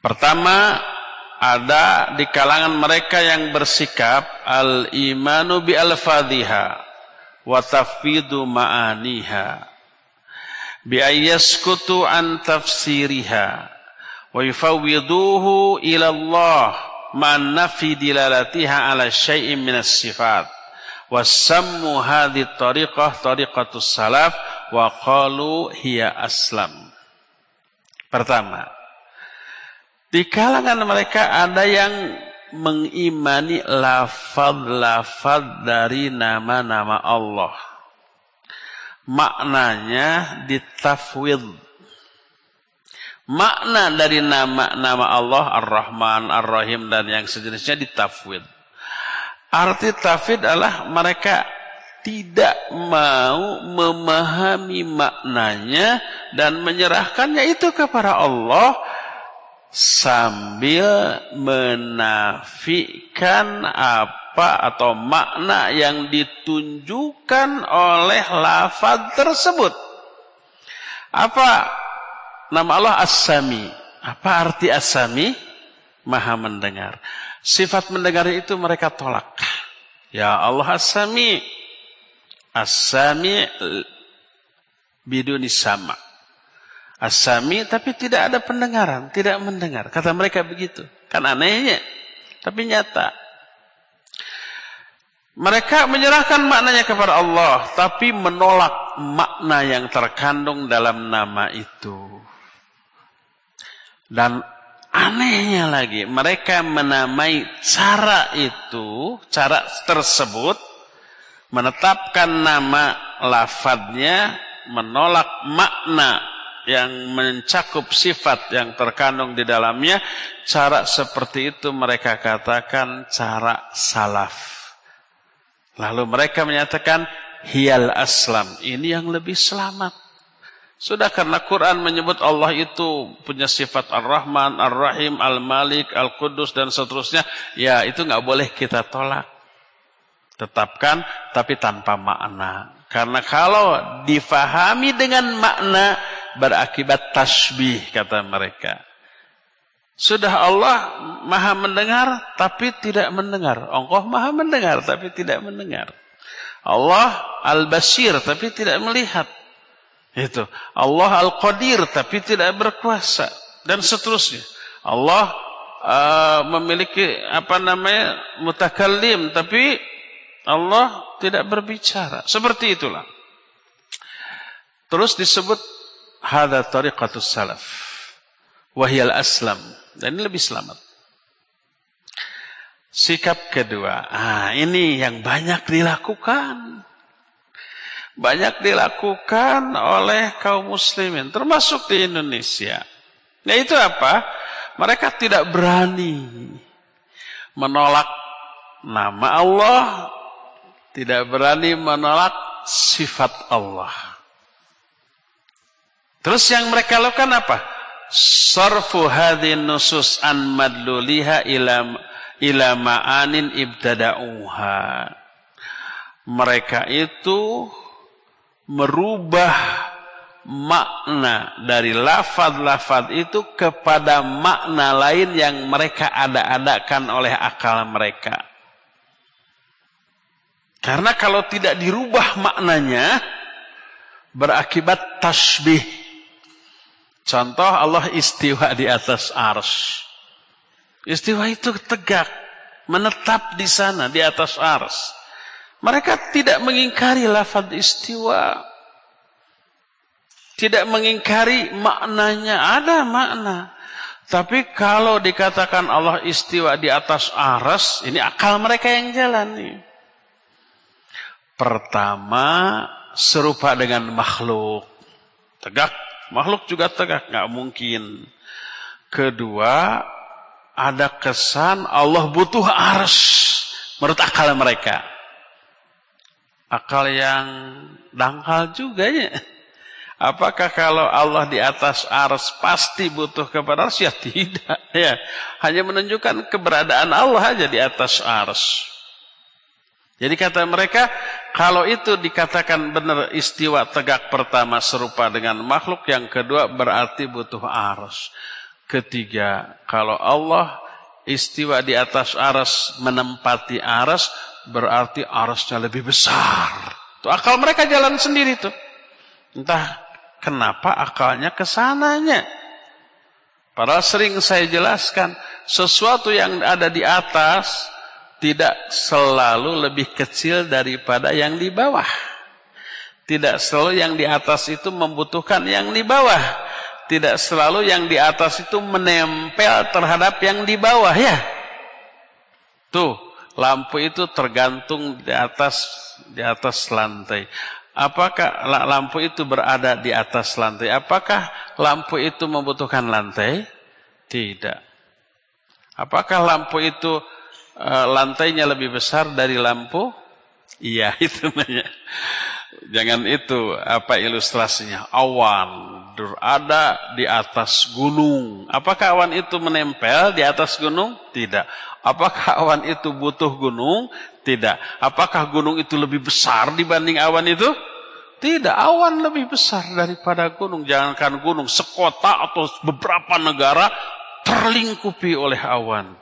Pertama, ada di kalangan mereka yang bersikap al-imanu bi al-fadhiha wa tafidu ma'aniha bi ayyaskutu an tafsiriha wa yufawwiduhu ila Allah ma'an nafi dilalatiha ala syai'in minas sifat sammu hadhi tariqah tariqatus salaf wa qalu hiya aslam pertama di kalangan mereka ada yang mengimani lafad-lafad dari nama-nama Allah. Maknanya ditafwid makna dari nama-nama Allah Ar-Rahman, Ar-Rahim dan yang sejenisnya ditafwid. Arti tafwid adalah mereka tidak mau memahami maknanya dan menyerahkannya itu kepada Allah sambil menafikan apa atau makna yang ditunjukkan oleh lafaz tersebut. Apa Nama Allah As-Sami. Apa arti As-Sami? Maha mendengar. Sifat mendengar itu mereka tolak. Ya Allah As-Sami. As-Sami biduni sama. As-Sami tapi tidak ada pendengaran. Tidak mendengar. Kata mereka begitu. Kan anehnya. Tapi nyata. Mereka menyerahkan maknanya kepada Allah. Tapi menolak makna yang terkandung dalam nama itu. Dan Anehnya lagi, mereka menamai cara itu, cara tersebut, menetapkan nama lafadnya, menolak makna yang mencakup sifat yang terkandung di dalamnya, cara seperti itu mereka katakan cara salaf. Lalu mereka menyatakan, hiyal aslam, ini yang lebih selamat. Sudah karena Quran menyebut Allah itu punya sifat Ar-Rahman, Ar-Rahim, Al-Malik, Al-Qudus dan seterusnya, ya itu nggak boleh kita tolak. Tetapkan tapi tanpa makna. Karena kalau difahami dengan makna berakibat tasbih kata mereka. Sudah Allah maha mendengar tapi tidak mendengar. Allah maha mendengar tapi tidak mendengar. Allah al-basir tapi tidak melihat. Itu. Allah Al-Qadir tapi tidak berkuasa dan seterusnya. Allah uh, memiliki apa namanya mutakallim tapi Allah tidak berbicara. Seperti itulah. Terus disebut hadza tariqatus salaf. Wahyal aslam. Dan ini lebih selamat. Sikap kedua. Ah, ini yang banyak dilakukan banyak dilakukan oleh kaum muslimin termasuk di Indonesia. Nah itu apa? Mereka tidak berani menolak nama Allah, tidak berani menolak sifat Allah. Terus yang mereka lakukan apa? Sarfu hadhin nusus an madluliha ila ila ma'anin ibtada'uha. Mereka itu merubah makna dari lafad-lafad itu kepada makna lain yang mereka ada-adakan oleh akal mereka. Karena kalau tidak dirubah maknanya, berakibat tasbih. Contoh Allah istiwa di atas ars. Istiwa itu tegak, menetap di sana, di atas ars. Mereka tidak mengingkari lafaz istiwa. Tidak mengingkari maknanya. Ada makna. Tapi kalau dikatakan Allah istiwa di atas aras, ini akal mereka yang jalan nih. Pertama, serupa dengan makhluk. Tegak. Makhluk juga tegak. Nggak mungkin. Kedua, ada kesan Allah butuh aras. Menurut akal mereka akal yang dangkal juga ya. Apakah kalau Allah di atas ars pasti butuh kepada ars? Ya tidak. Ya. Hanya menunjukkan keberadaan Allah aja di atas ars. Jadi kata mereka, kalau itu dikatakan benar istiwa tegak pertama serupa dengan makhluk, yang kedua berarti butuh ars. Ketiga, kalau Allah istiwa di atas ars menempati ars, berarti arasnya lebih besar. Tuh akal mereka jalan sendiri tuh. Entah kenapa akalnya ke sananya. Padahal sering saya jelaskan, sesuatu yang ada di atas tidak selalu lebih kecil daripada yang di bawah. Tidak selalu yang di atas itu membutuhkan yang di bawah. Tidak selalu yang di atas itu menempel terhadap yang di bawah ya. Tuh, lampu itu tergantung di atas di atas lantai. Apakah lampu itu berada di atas lantai? Apakah lampu itu membutuhkan lantai? Tidak. Apakah lampu itu e, lantainya lebih besar dari lampu? Iya, itu namanya. Jangan itu apa ilustrasinya? Awan berada di atas gunung. Apakah awan itu menempel di atas gunung? Tidak. Apakah awan itu butuh gunung? Tidak. Apakah gunung itu lebih besar dibanding awan itu? Tidak. Awan lebih besar daripada gunung. Jangankan gunung, sekota atau beberapa negara terlingkupi oleh awan.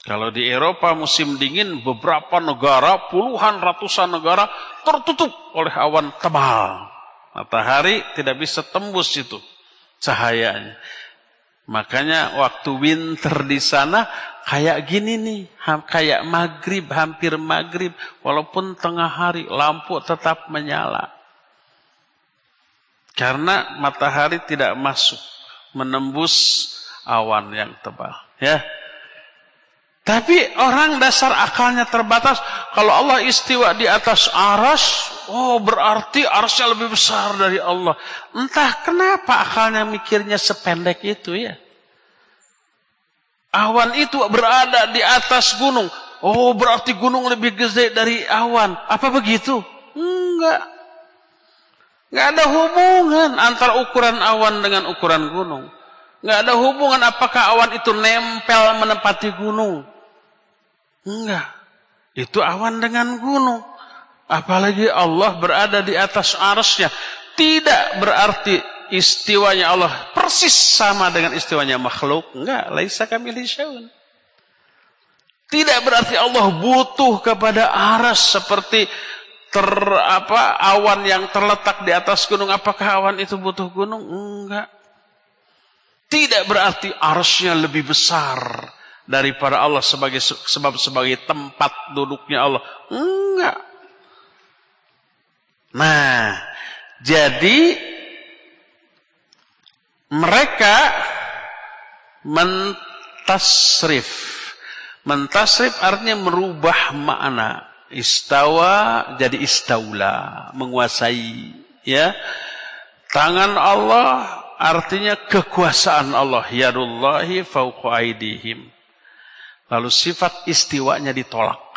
Kalau di Eropa musim dingin, beberapa negara, puluhan ratusan negara tertutup oleh awan tebal. Matahari tidak bisa tembus itu cahayanya. Makanya waktu winter di sana kayak gini nih, kayak maghrib, hampir maghrib, walaupun tengah hari lampu tetap menyala. Karena matahari tidak masuk, menembus awan yang tebal. Ya. Tapi orang dasar akalnya terbatas. Kalau Allah istiwa di atas aras, oh berarti arasnya lebih besar dari Allah. Entah kenapa akalnya mikirnya sependek itu ya. Awan itu berada di atas gunung. Oh berarti gunung lebih gede dari awan. Apa begitu? Enggak. Enggak ada hubungan antara ukuran awan dengan ukuran gunung. Enggak ada hubungan apakah awan itu nempel menempati gunung. Enggak. Itu awan dengan gunung. Apalagi Allah berada di atas arasnya. Tidak berarti istiwanya Allah persis sama dengan istiwanya makhluk. Enggak. Laisa kami lisyaun. Tidak berarti Allah butuh kepada aras seperti ter apa awan yang terletak di atas gunung. Apakah awan itu butuh gunung? Enggak. Tidak berarti arasnya lebih besar daripada Allah sebagai sebab sebagai tempat duduknya Allah. Enggak. Nah, jadi mereka mentasrif. Mentasrif artinya merubah makna. Istawa jadi istaula, menguasai, ya. Tangan Allah artinya kekuasaan Allah, yadullahi fauqa aidihim. Lalu sifat istiwanya ditolak.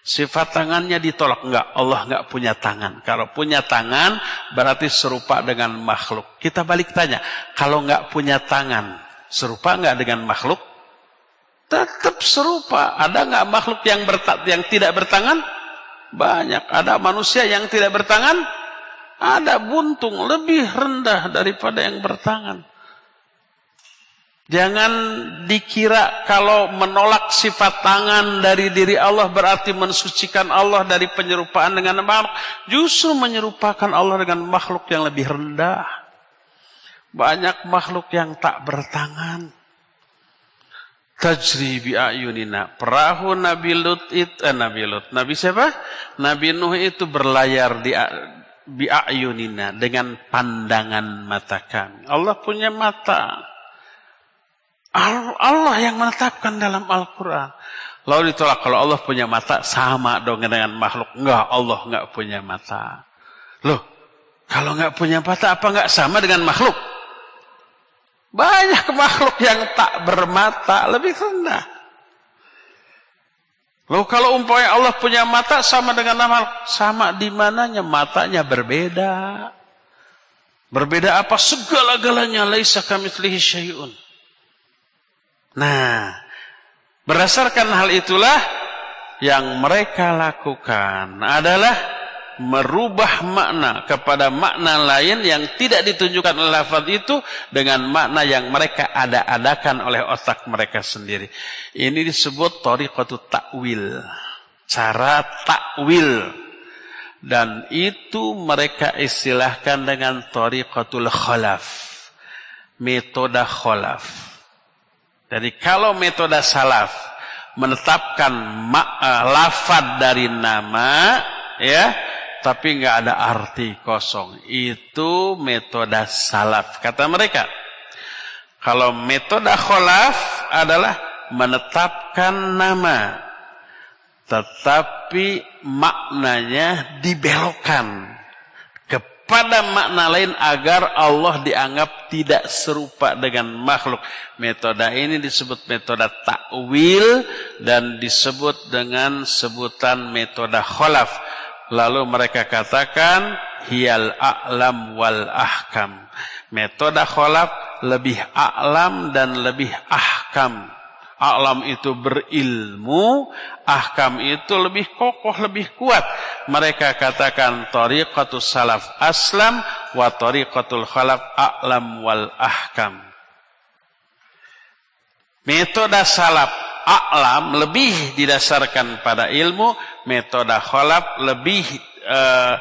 Sifat tangannya ditolak. Enggak, Allah enggak punya tangan. Kalau punya tangan berarti serupa dengan makhluk. Kita balik tanya, kalau enggak punya tangan, serupa enggak dengan makhluk? Tetap serupa. Ada enggak makhluk yang, yang tidak bertangan? Banyak. Ada manusia yang tidak bertangan? Ada buntung lebih rendah daripada yang bertangan. Jangan dikira kalau menolak sifat tangan dari diri Allah berarti mensucikan Allah dari penyerupaan dengan makhluk. Justru menyerupakan Allah dengan makhluk yang lebih rendah. Banyak makhluk yang tak bertangan. Tajri bi'ayunina. Perahu Nabi Lut itu, eh, Nabi Lut. Nabi siapa? Nabi Nuh itu berlayar di bi'ayunina dengan pandangan mata kami. Allah punya mata. Allah yang menetapkan dalam Al-Quran. Lalu ditolak kalau Allah punya mata sama dong dengan makhluk. Enggak, Allah enggak punya mata. Loh, kalau enggak punya mata apa enggak sama dengan makhluk? Banyak makhluk yang tak bermata lebih rendah. Loh kalau umpamanya Allah punya mata sama dengan makhluk, sama di mananya matanya berbeda. Berbeda apa? Segala-galanya laisa kamitslihi syai'un. Nah, berdasarkan hal itulah yang mereka lakukan adalah merubah makna kepada makna lain yang tidak ditunjukkan oleh lafaz itu dengan makna yang mereka ada-adakan oleh otak mereka sendiri. Ini disebut tariqatu takwil. Cara takwil. Dan itu mereka istilahkan dengan tariqatul khalaf. Metoda khalaf. Jadi kalau metode salaf menetapkan uh, lafad dari nama, ya, tapi nggak ada arti kosong. Itu metode salaf kata mereka. Kalau metode kholaf adalah menetapkan nama, tetapi maknanya dibelokkan pada makna lain agar Allah dianggap tidak serupa dengan makhluk. Metode ini disebut metode takwil dan disebut dengan sebutan metode kholaf. Lalu mereka katakan hiyal a'lam wal ahkam. Metode kholaf lebih a'lam dan lebih ahkam. Alam itu berilmu, ahkam itu lebih kokoh, lebih kuat. Mereka katakan tariqatus salaf aslam wa tariqatul khalaf a'lam wal ahkam. Metode salaf a'lam lebih didasarkan pada ilmu, metode khalaf lebih uh,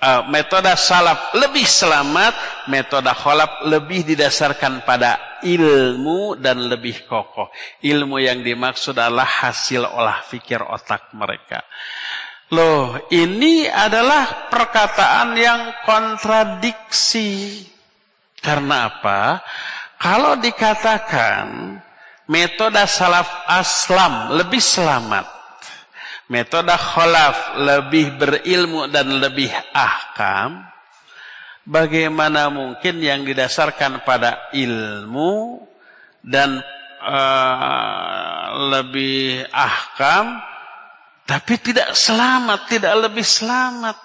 uh, metode salaf lebih selamat, metode khalaf lebih didasarkan pada ilmu dan lebih kokoh. Ilmu yang dimaksud adalah hasil olah fikir otak mereka. Loh, ini adalah perkataan yang kontradiksi. Karena apa? Kalau dikatakan metode salaf aslam lebih selamat. Metode kholaf lebih berilmu dan lebih ahkam. Bagaimana mungkin yang didasarkan pada ilmu dan uh, lebih ahkam tapi tidak selamat, tidak lebih selamat.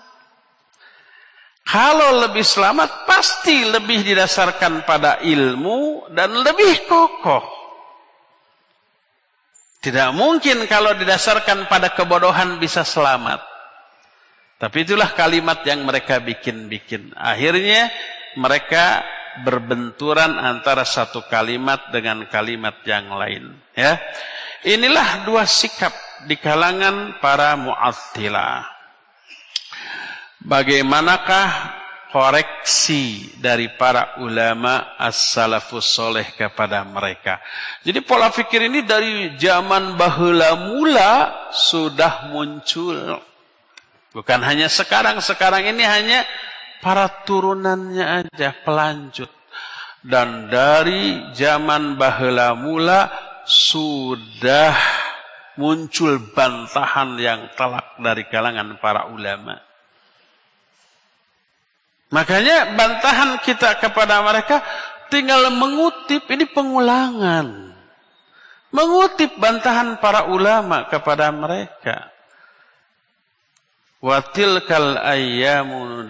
Kalau lebih selamat pasti lebih didasarkan pada ilmu dan lebih kokoh. Tidak mungkin kalau didasarkan pada kebodohan bisa selamat. Tapi itulah kalimat yang mereka bikin-bikin. Akhirnya mereka berbenturan antara satu kalimat dengan kalimat yang lain. Ya, Inilah dua sikap di kalangan para mu'attilah. Bagaimanakah koreksi dari para ulama as-salafus soleh kepada mereka. Jadi pola pikir ini dari zaman bahula mula sudah muncul. Bukan hanya sekarang, sekarang ini hanya para turunannya aja pelanjut. Dan dari zaman bahula mula sudah muncul bantahan yang telak dari kalangan para ulama. Makanya bantahan kita kepada mereka tinggal mengutip ini pengulangan. Mengutip bantahan para ulama kepada mereka. Watilkal ayyamu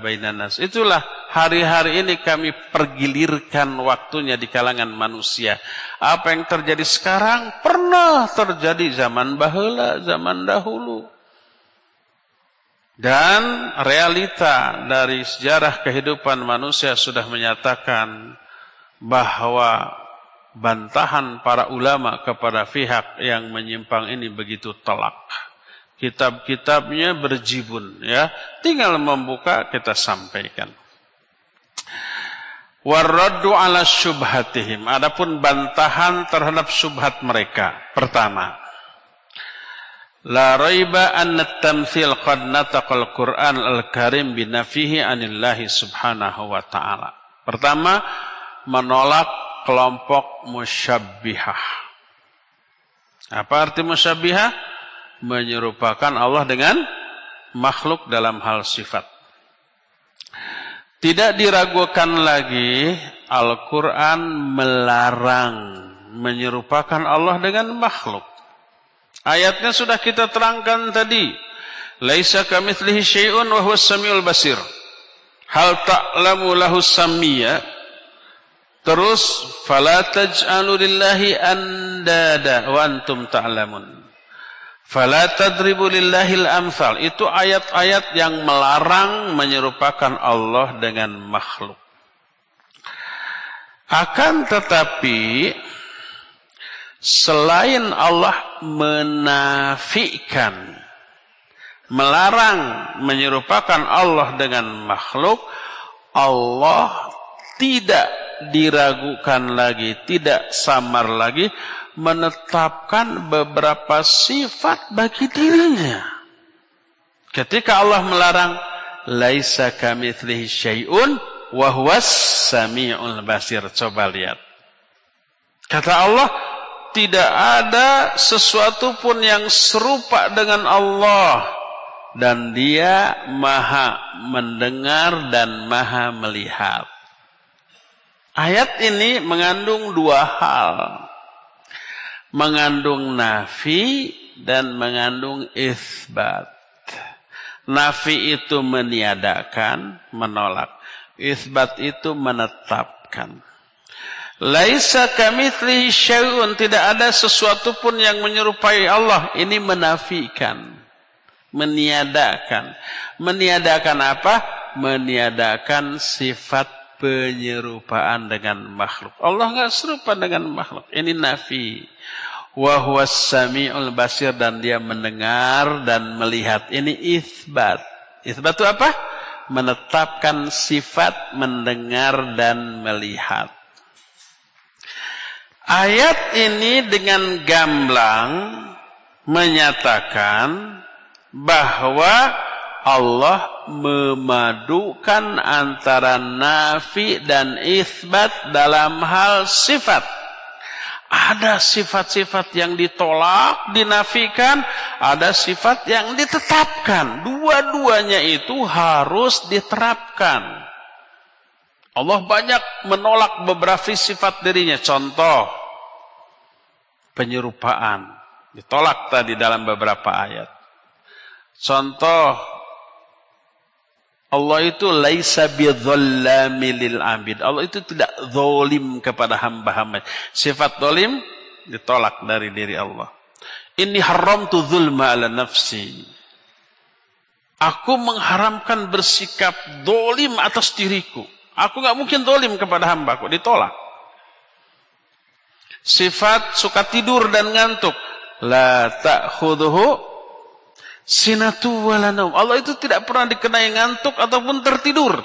bainan nas. Itulah hari-hari ini kami pergilirkan waktunya di kalangan manusia. Apa yang terjadi sekarang pernah terjadi zaman bahula, zaman dahulu. Dan realita dari sejarah kehidupan manusia sudah menyatakan bahwa bantahan para ulama kepada pihak yang menyimpang ini begitu telak. Kitab-kitabnya berjibun ya. Tinggal membuka kita sampaikan. Warraddu ala syubhatihim. Adapun bantahan terhadap syubhat mereka pertama la raiba anna tamthil qad nataqal Qur'an al-Karim binafihi anillahi subhanahu wa ta'ala pertama menolak kelompok musyabbihah apa arti musyabbihah menyerupakan Allah dengan makhluk dalam hal sifat. Tidak diragukan lagi Al-Quran melarang menyerupakan Allah dengan makhluk. Ayatnya sudah kita terangkan tadi. Laisa kamitslihi syai'un wa huwas samiul basir. Hal ta'lamu lahu samiyya Terus fala taj'alu lillahi andada wa antum ta'lamun. Fala tadribu lillahil amsal. Itu ayat-ayat yang melarang menyerupakan Allah dengan makhluk. Akan tetapi selain Allah menafikan melarang menyerupakan Allah dengan makhluk, Allah tidak diragukan lagi, tidak samar lagi menetapkan beberapa sifat bagi dirinya. Ketika Allah melarang laisa kamitslihi syai'un wa huwas samiul basir. Coba lihat. Kata Allah, tidak ada sesuatu pun yang serupa dengan Allah dan dia maha mendengar dan maha melihat. Ayat ini mengandung dua hal mengandung nafi dan mengandung isbat. Nafi itu meniadakan, menolak. Isbat itu menetapkan. Laisa kamitslihi syai'un, tidak ada sesuatu pun yang menyerupai Allah. Ini menafikan, meniadakan. Meniadakan apa? Meniadakan sifat penyerupaan dengan makhluk. Allah enggak serupa dengan makhluk. Ini nafi wa huwas samiul basir dan dia mendengar dan melihat. Ini isbat. Isbat itu apa? Menetapkan sifat mendengar dan melihat. Ayat ini dengan gamblang menyatakan bahwa Allah memadukan antara nafi dan isbat dalam hal sifat. Ada sifat-sifat yang ditolak, dinafikan, ada sifat yang ditetapkan. Dua-duanya itu harus diterapkan. Allah banyak menolak beberapa sifat dirinya. Contoh, penyerupaan. Ditolak tadi dalam beberapa ayat. Contoh, Allah itu laisa bidzallami lil abid. Allah itu tidak zalim kepada hamba-hamba. Sifat zalim ditolak dari diri Allah. Ini haram tu zulma ala nafsi. Aku mengharamkan bersikap dolim atas diriku. Aku nggak mungkin dolim kepada hambaku. Ditolak. Sifat suka tidur dan ngantuk. La ta'khuduhu Sinatu walanum. Allah itu tidak pernah dikenai ngantuk ataupun tertidur.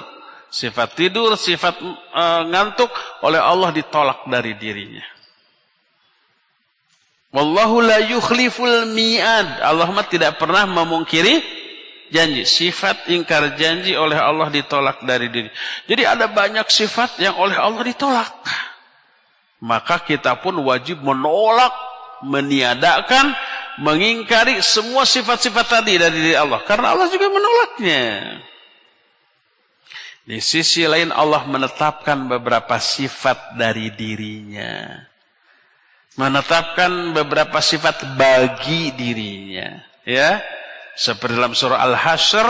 Sifat tidur, sifat uh, ngantuk oleh Allah ditolak dari dirinya. Wallahu la yukhliful mi'ad. Allah tidak pernah memungkiri janji. Sifat ingkar janji oleh Allah ditolak dari diri. Jadi ada banyak sifat yang oleh Allah ditolak. Maka kita pun wajib menolak, meniadakan mengingkari semua sifat-sifat tadi dari diri Allah karena Allah juga menolaknya. Di sisi lain Allah menetapkan beberapa sifat dari dirinya. Menetapkan beberapa sifat bagi dirinya, ya. Seperti dalam surah Al-Hasyr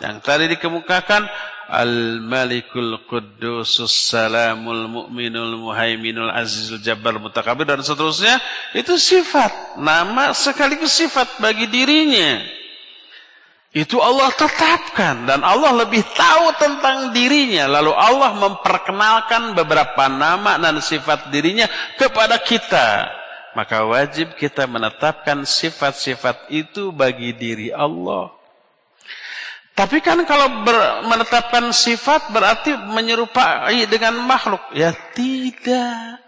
yang tadi dikemukakan Al-Malikul Quddusus Salamul Mu'minul Muhaiminul Azizul Jabbar Mutakabir dan seterusnya itu sifat nama sekaligus sifat bagi dirinya. Itu Allah tetapkan dan Allah lebih tahu tentang dirinya. Lalu Allah memperkenalkan beberapa nama dan sifat dirinya kepada kita maka wajib kita menetapkan sifat-sifat itu bagi diri Allah tapi kan kalau ber, menetapkan sifat berarti menyerupai dengan makhluk. Ya tidak.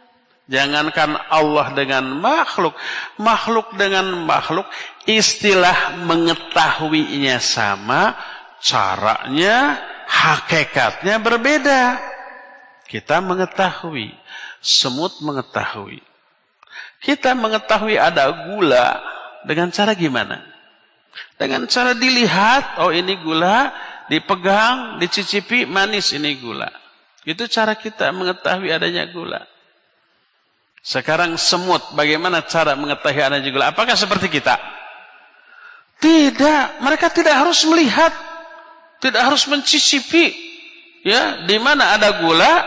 Jangankan Allah dengan makhluk. Makhluk dengan makhluk. Istilah mengetahuinya sama. Caranya, hakikatnya berbeda. Kita mengetahui. Semut mengetahui. Kita mengetahui ada gula. Dengan cara gimana? Dengan cara dilihat, oh ini gula, dipegang, dicicipi, manis ini gula. Itu cara kita mengetahui adanya gula. Sekarang semut, bagaimana cara mengetahui adanya gula? Apakah seperti kita? Tidak, mereka tidak harus melihat, tidak harus mencicipi. Ya, di mana ada gula,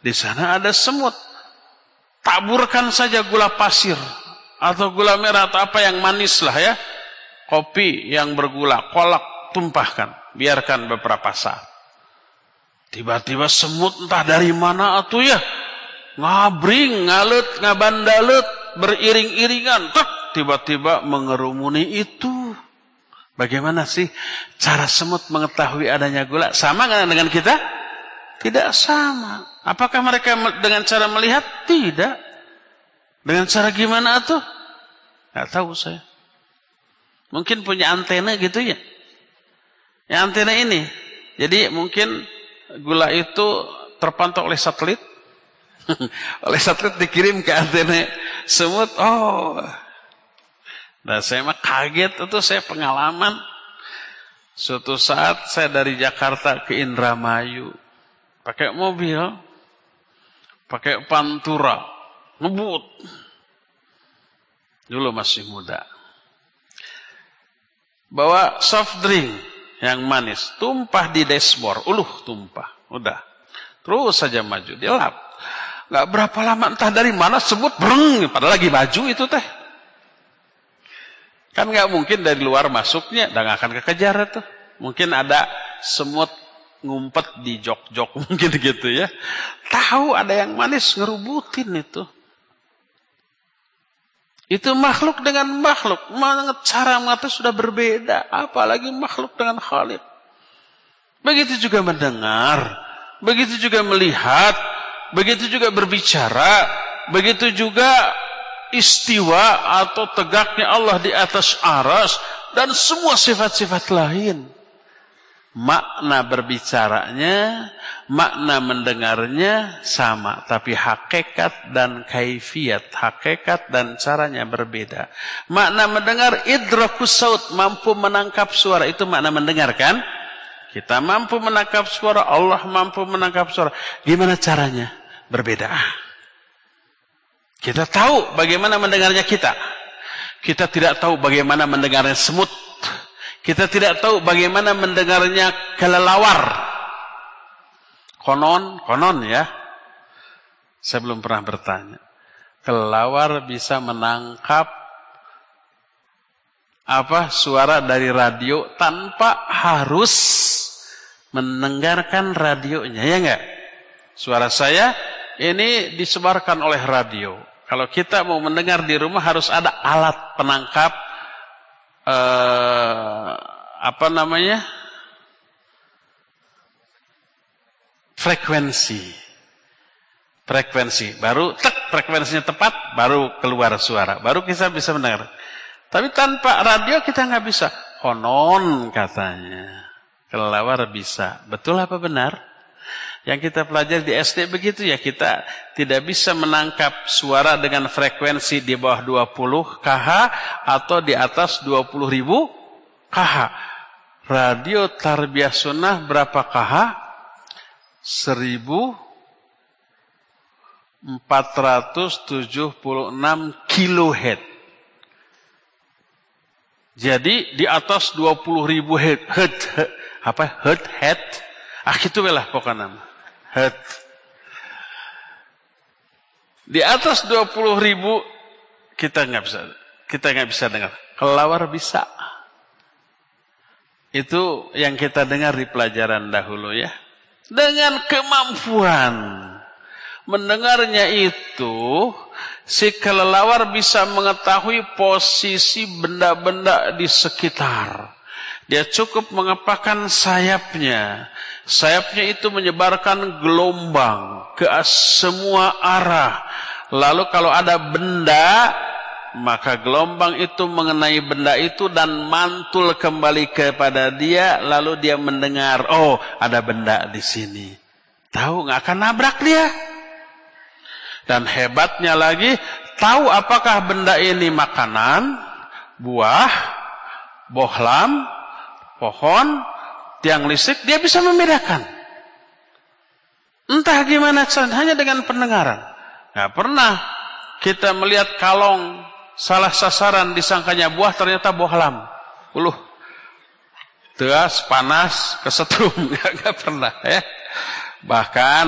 di sana ada semut. Taburkan saja gula pasir atau gula merah atau apa yang manis lah ya kopi yang bergula, kolak tumpahkan, biarkan beberapa saat. Tiba-tiba semut entah dari mana atuh ya, ngabring, ngalut, ngabandalut, beriring-iringan, tek, tiba-tiba mengerumuni itu. Bagaimana sih cara semut mengetahui adanya gula? Sama dengan kita? Tidak sama. Apakah mereka dengan cara melihat? Tidak. Dengan cara gimana tuh? Gak tahu saya. Mungkin punya antena gitu ya. Ya antena ini. Jadi mungkin gula itu terpantau oleh satelit. oleh satelit dikirim ke antena semut. Oh. Dan saya mah kaget itu saya pengalaman. Suatu saat saya dari Jakarta ke Indramayu. Pakai mobil. Pakai pantura. Ngebut. Dulu masih muda bawa soft drink yang manis, tumpah di dashboard, uluh tumpah, udah. Terus saja maju, dia lap. Gak berapa lama entah dari mana sebut breng, padahal lagi maju itu teh. Kan gak mungkin dari luar masuknya, dan akan kekejar itu. Mungkin ada semut ngumpet di jok-jok mungkin gitu ya. Tahu ada yang manis ngerubutin itu. Itu makhluk dengan makhluk. Cara mengatakan sudah berbeda. Apalagi makhluk dengan Khalid. Begitu juga mendengar. Begitu juga melihat. Begitu juga berbicara. Begitu juga istiwa atau tegaknya Allah di atas aras. Dan semua sifat-sifat lain. Makna berbicaranya, makna mendengarnya sama, tapi hakikat dan kaifiat, hakikat dan caranya berbeda. Makna mendengar idrakus saut, mampu menangkap suara, itu makna mendengarkan. Kita mampu menangkap suara, Allah mampu menangkap suara. Gimana caranya? Berbeda. Kita tahu bagaimana mendengarnya kita. Kita tidak tahu bagaimana mendengarnya semut. Kita tidak tahu bagaimana mendengarnya kelelawar. Konon, konon ya. Saya belum pernah bertanya. Kelelawar bisa menangkap apa suara dari radio tanpa harus mendengarkan radionya, ya enggak? Suara saya ini disebarkan oleh radio. Kalau kita mau mendengar di rumah harus ada alat penangkap uh, apa namanya? Frekuensi. Frekuensi. Baru tek frekuensinya tepat baru keluar suara. Baru kita bisa mendengar. Tapi tanpa radio kita nggak bisa. Konon katanya. Kelelawar bisa. Betul apa benar yang kita pelajari di SD begitu ya kita tidak bisa menangkap suara dengan frekuensi di bawah 20 kH atau di atas 20 ribu kH. Radio tarbiyah sunnah berapa kH? 1476 kHz. Jadi di atas 20 ribu hertz, apa hertz, hertz, ah itu lah pokoknya hat. Di atas 20 ribu kita nggak bisa kita nggak bisa dengar. Kelawar bisa. Itu yang kita dengar di pelajaran dahulu ya. Dengan kemampuan mendengarnya itu si kelelawar bisa mengetahui posisi benda-benda di sekitar. Dia cukup mengepakkan sayapnya. Sayapnya itu menyebarkan gelombang ke semua arah. Lalu kalau ada benda, maka gelombang itu mengenai benda itu dan mantul kembali kepada dia. Lalu dia mendengar, oh ada benda di sini. Tahu nggak akan nabrak dia. Dan hebatnya lagi, tahu apakah benda ini makanan, buah, bohlam, pohon, tiang listrik, dia bisa membedakan. Entah gimana hanya dengan pendengaran. Gak pernah kita melihat kalong salah sasaran disangkanya buah ternyata bohlam. Uluh. Teas, panas, kesetrum. Gak pernah ya. Bahkan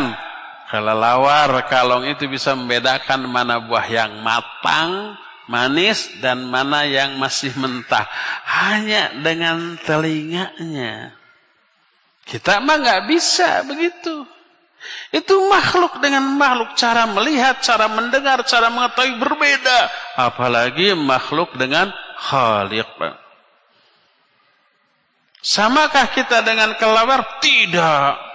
kelelawar kalong itu bisa membedakan mana buah yang matang, manis dan mana yang masih mentah hanya dengan telinganya kita mah nggak bisa begitu. Itu makhluk dengan makhluk cara melihat cara mendengar cara mengetahui berbeda. Apalagi makhluk dengan khaliq samakah kita dengan kelawar? Tidak.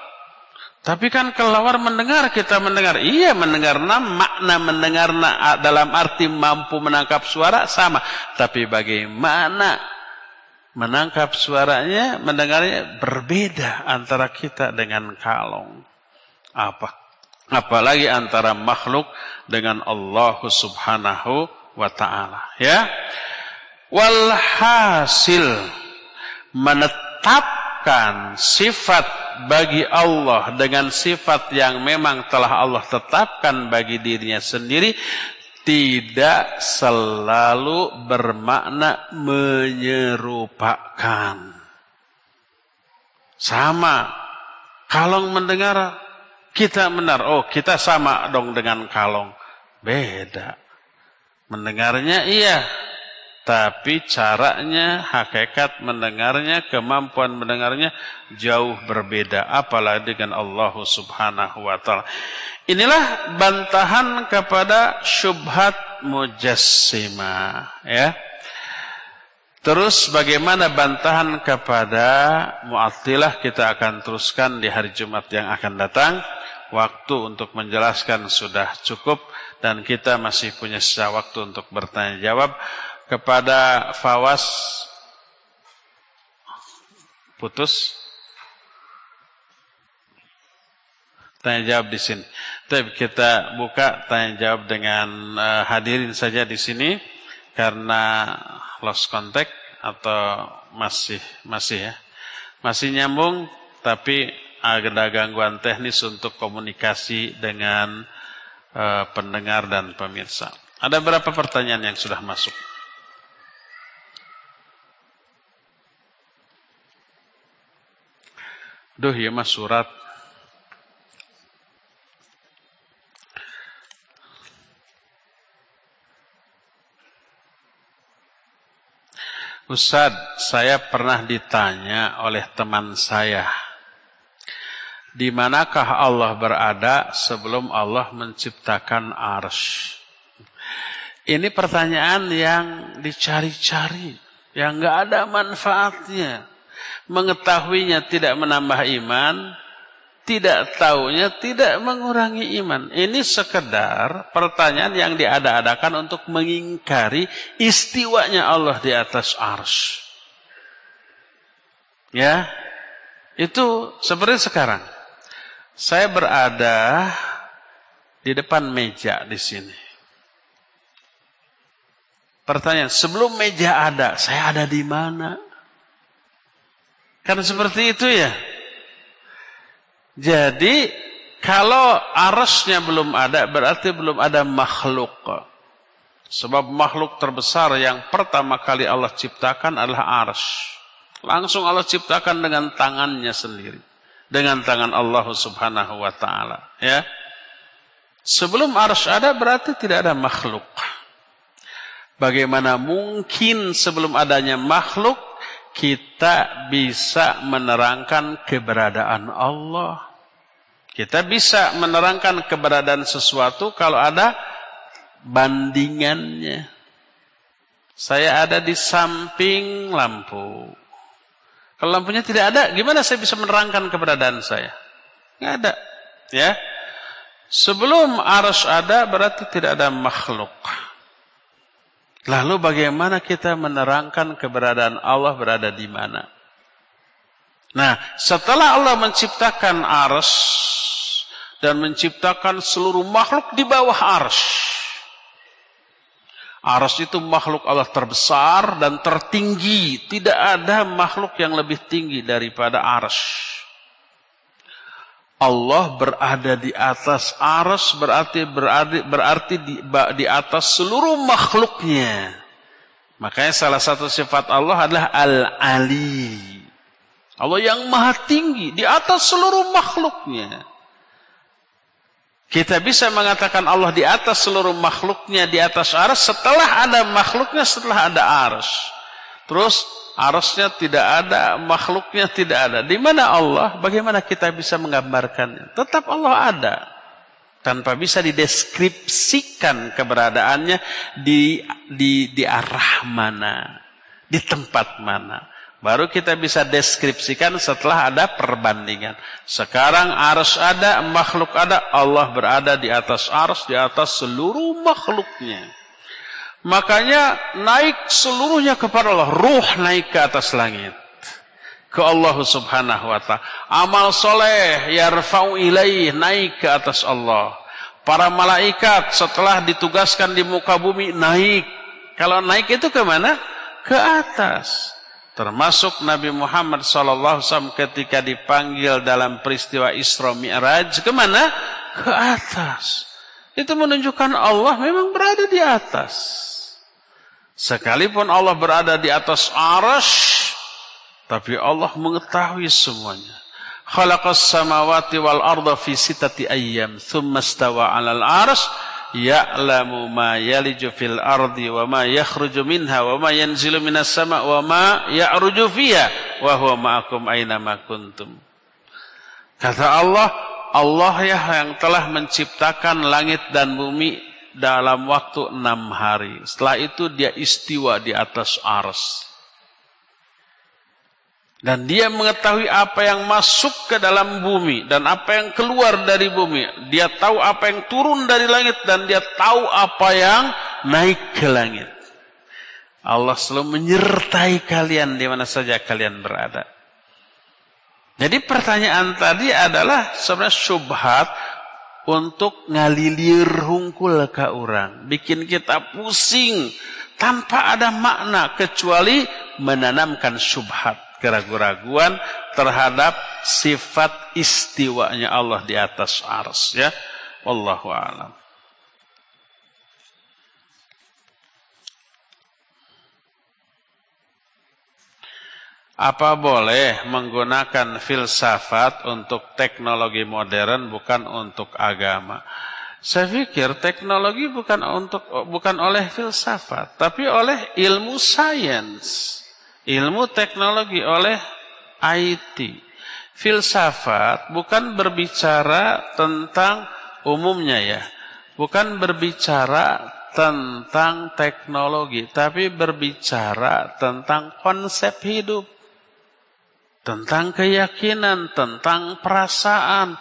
Tapi kan kelawar mendengar kita mendengar. Iya mendengar makna mendengar dalam arti mampu menangkap suara sama. Tapi bagaimana menangkap suaranya, mendengarnya berbeda antara kita dengan kalong. Apa? Apalagi antara makhluk dengan Allah subhanahu wa ta'ala. Ya. Walhasil menetapkan sifat bagi Allah dengan sifat yang memang telah Allah tetapkan bagi dirinya sendiri tidak selalu bermakna menyerupakan. Sama. Kalong mendengar, kita benar. Oh, kita sama dong dengan kalong. Beda. Mendengarnya iya, tapi caranya, hakikat mendengarnya, kemampuan mendengarnya jauh berbeda. Apalagi dengan Allah subhanahu wa ta'ala. Inilah bantahan kepada syubhat mujassimah. Ya. Terus bagaimana bantahan kepada mu'attilah kita akan teruskan di hari Jumat yang akan datang. Waktu untuk menjelaskan sudah cukup dan kita masih punya sisa waktu untuk bertanya jawab kepada Fawas putus Tanya jawab di sini. Tapi kita buka tanya jawab dengan uh, hadirin saja di sini karena lost contact atau masih masih ya. Masih nyambung tapi ada gangguan teknis untuk komunikasi dengan uh, pendengar dan pemirsa. Ada berapa pertanyaan yang sudah masuk? Duh ya mas surat Ustaz, saya pernah ditanya oleh teman saya, di manakah Allah berada sebelum Allah menciptakan ars? Ini pertanyaan yang dicari-cari, yang nggak ada manfaatnya. Mengetahuinya tidak menambah iman, tidak tahunya tidak mengurangi iman. Ini sekedar pertanyaan yang diada-adakan untuk mengingkari istiwanya Allah di atas ars. Ya, itu seperti sekarang. Saya berada di depan meja di sini. Pertanyaan, sebelum meja ada, saya ada di mana? Karena seperti itu ya. Jadi kalau arasnya belum ada berarti belum ada makhluk. Sebab makhluk terbesar yang pertama kali Allah ciptakan adalah aras. Langsung Allah ciptakan dengan tangannya sendiri. Dengan tangan Allah subhanahu wa ta'ala. Ya. Sebelum aras ada berarti tidak ada makhluk. Bagaimana mungkin sebelum adanya makhluk kita bisa menerangkan keberadaan Allah. Kita bisa menerangkan keberadaan sesuatu kalau ada bandingannya. Saya ada di samping lampu. Kalau lampunya tidak ada, gimana saya bisa menerangkan keberadaan saya? Nggak ada. Ya. Sebelum arus ada berarti tidak ada makhluk. Lalu bagaimana kita menerangkan keberadaan Allah berada di mana? Nah, setelah Allah menciptakan ars dan menciptakan seluruh makhluk di bawah ars. Ars itu makhluk Allah terbesar dan tertinggi. Tidak ada makhluk yang lebih tinggi daripada ars. Allah berada di atas aras berarti berarti, berarti di, di atas seluruh makhluknya. Makanya salah satu sifat Allah adalah Al-Ali. Allah yang maha tinggi di atas seluruh makhluknya. Kita bisa mengatakan Allah di atas seluruh makhluknya di atas aras setelah ada makhluknya setelah ada aras. Terus arasnya tidak ada, makhluknya tidak ada. Di mana Allah? Bagaimana kita bisa menggambarkannya? Tetap Allah ada. Tanpa bisa dideskripsikan keberadaannya di, di, di arah mana, di tempat mana. Baru kita bisa deskripsikan setelah ada perbandingan. Sekarang arus ada, makhluk ada, Allah berada di atas arus, di atas seluruh makhluknya. Makanya naik seluruhnya kepada Allah. Ruh naik ke atas langit. Ke Allah subhanahu wa ta'ala. Amal soleh yarfa'u ilaih naik ke atas Allah. Para malaikat setelah ditugaskan di muka bumi naik. Kalau naik itu ke mana? Ke atas. Termasuk Nabi Muhammad SAW ketika dipanggil dalam peristiwa Isra Mi'raj. Ke mana? Ke atas. Itu menunjukkan Allah memang berada di atas. Sekalipun Allah berada di atas arash, tapi Allah mengetahui semuanya. Khalaqas samawati wal arda fi sitati ayyam, thumma stawa 'alal arash, ya'lamu ma yaliju fil ardi wa ma yakhruju minha wa ma yanzilu minas sama' wa ma ya'ruju fiha wa huwa ma'akum aina ma kuntum. Kata Allah, Allah ya yang telah menciptakan langit dan bumi dalam waktu enam hari. Setelah itu dia istiwa di atas ars. Dan dia mengetahui apa yang masuk ke dalam bumi dan apa yang keluar dari bumi. Dia tahu apa yang turun dari langit dan dia tahu apa yang naik ke langit. Allah selalu menyertai kalian di mana saja kalian berada. Jadi pertanyaan tadi adalah sebenarnya syubhat untuk ngalilir hungkul ke orang. Bikin kita pusing tanpa ada makna kecuali menanamkan syubhat. Keraguan-raguan terhadap sifat istiwanya Allah di atas ars. Ya. Wallahu a'lam. Apa boleh menggunakan filsafat untuk teknologi modern bukan untuk agama? Saya pikir teknologi bukan untuk bukan oleh filsafat, tapi oleh ilmu sains. Ilmu teknologi oleh IT. Filsafat bukan berbicara tentang umumnya ya. Bukan berbicara tentang teknologi, tapi berbicara tentang konsep hidup tentang keyakinan, tentang perasaan,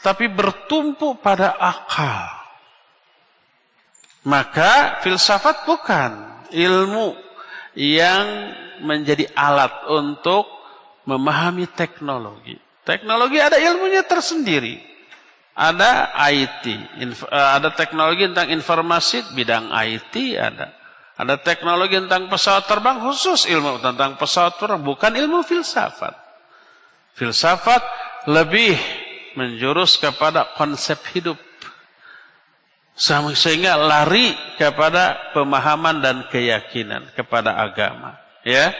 tapi bertumpu pada akal. Maka filsafat bukan ilmu yang menjadi alat untuk memahami teknologi. Teknologi ada ilmunya tersendiri. Ada IT, eh, ada teknologi tentang informasi bidang IT ada. Ada teknologi tentang pesawat terbang khusus ilmu tentang pesawat terbang, bukan ilmu filsafat. Filsafat lebih menjurus kepada konsep hidup. Sehingga lari kepada pemahaman dan keyakinan kepada agama. Ya,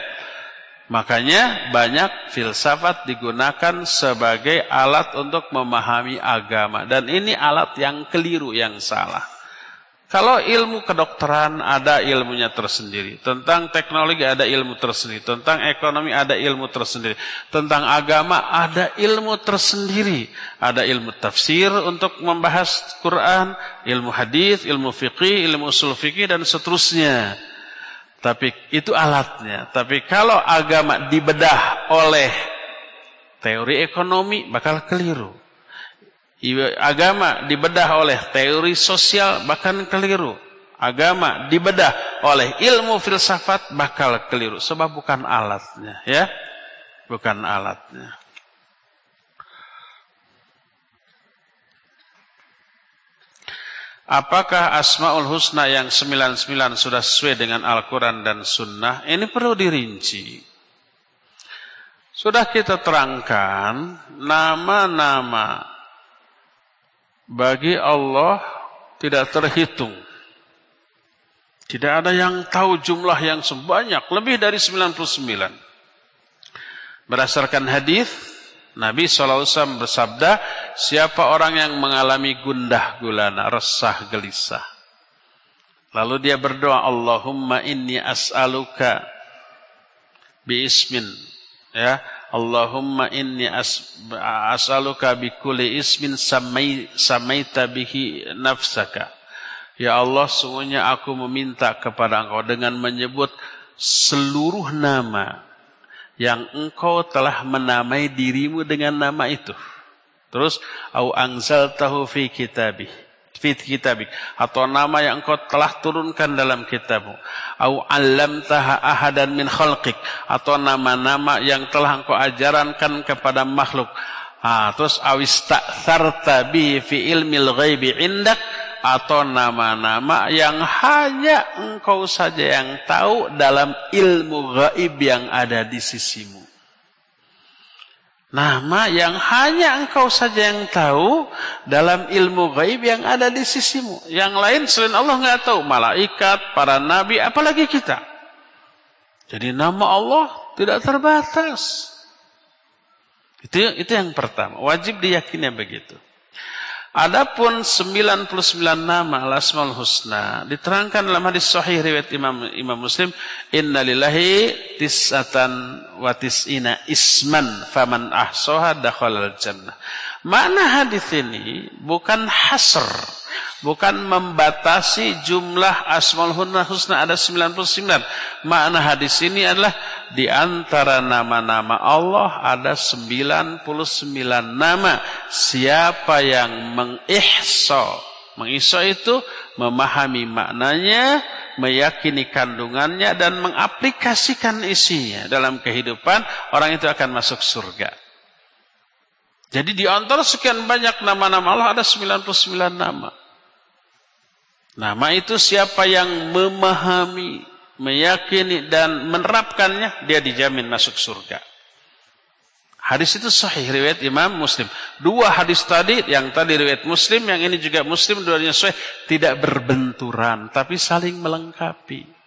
Makanya banyak filsafat digunakan sebagai alat untuk memahami agama. Dan ini alat yang keliru, yang salah. Kalau ilmu kedokteran ada ilmunya tersendiri, tentang teknologi ada ilmu tersendiri, tentang ekonomi ada ilmu tersendiri, tentang agama ada ilmu tersendiri. Ada ilmu tafsir untuk membahas Quran, ilmu hadis, ilmu fikih, ilmu usul fikih dan seterusnya. Tapi itu alatnya. Tapi kalau agama dibedah oleh teori ekonomi bakal keliru agama dibedah oleh teori sosial bahkan keliru. Agama dibedah oleh ilmu filsafat bakal keliru sebab bukan alatnya ya. Bukan alatnya. Apakah Asmaul Husna yang 99 sudah sesuai dengan Al-Quran dan Sunnah? Ini perlu dirinci. Sudah kita terangkan nama-nama bagi Allah tidak terhitung. Tidak ada yang tahu jumlah yang sebanyak, lebih dari 99. Berdasarkan hadis Nabi SAW bersabda, siapa orang yang mengalami gundah gulana, resah gelisah. Lalu dia berdoa, Allahumma inni as'aluka bi ismin. Ya, Allahumma inni as'aluka bi kulli ismin samai, samaita bihi nafsaka. Ya Allah, sungguhnya aku meminta kepada engkau dengan menyebut seluruh nama yang engkau telah menamai dirimu dengan nama itu. Terus, au tahu fi kitabih fit kitabik. Atau nama yang engkau telah turunkan dalam kitabmu. Au taha ahadan min khalqik. Atau nama-nama yang telah engkau ajarankan kepada makhluk. Ah terus awista'tharta bi fi ilmil ghaibi indak. Atau nama-nama yang hanya engkau saja yang tahu dalam ilmu gaib yang ada di sisimu Nama yang hanya engkau saja yang tahu dalam ilmu gaib yang ada di sisimu. Yang lain selain Allah nggak tahu. Malaikat, para nabi, apalagi kita. Jadi nama Allah tidak terbatas. Itu itu yang pertama. Wajib diyakini begitu. Adapun 99 nama Al-Asmaul Husna diterangkan dalam hadis sahih riwayat Imam Imam Muslim, innalillahi tis'atan wa tis'ina isman faman ahsaha dakhalal jannah. Makna hadis ini bukan hasr, bukan membatasi jumlah Asmaul Husna ada 99. Makna hadis ini adalah di antara nama-nama Allah ada 99 nama. Siapa yang mengihsa, mengihsa itu memahami maknanya, meyakini kandungannya dan mengaplikasikan isinya dalam kehidupan, orang itu akan masuk surga. Jadi di antara sekian banyak nama-nama Allah ada 99 nama. Nama itu siapa yang memahami, meyakini dan menerapkannya, dia dijamin masuk surga. Hadis itu sahih riwayat Imam Muslim. Dua hadis tadi, yang tadi riwayat Muslim, yang ini juga Muslim, dua-duanya sahih, tidak berbenturan, tapi saling melengkapi.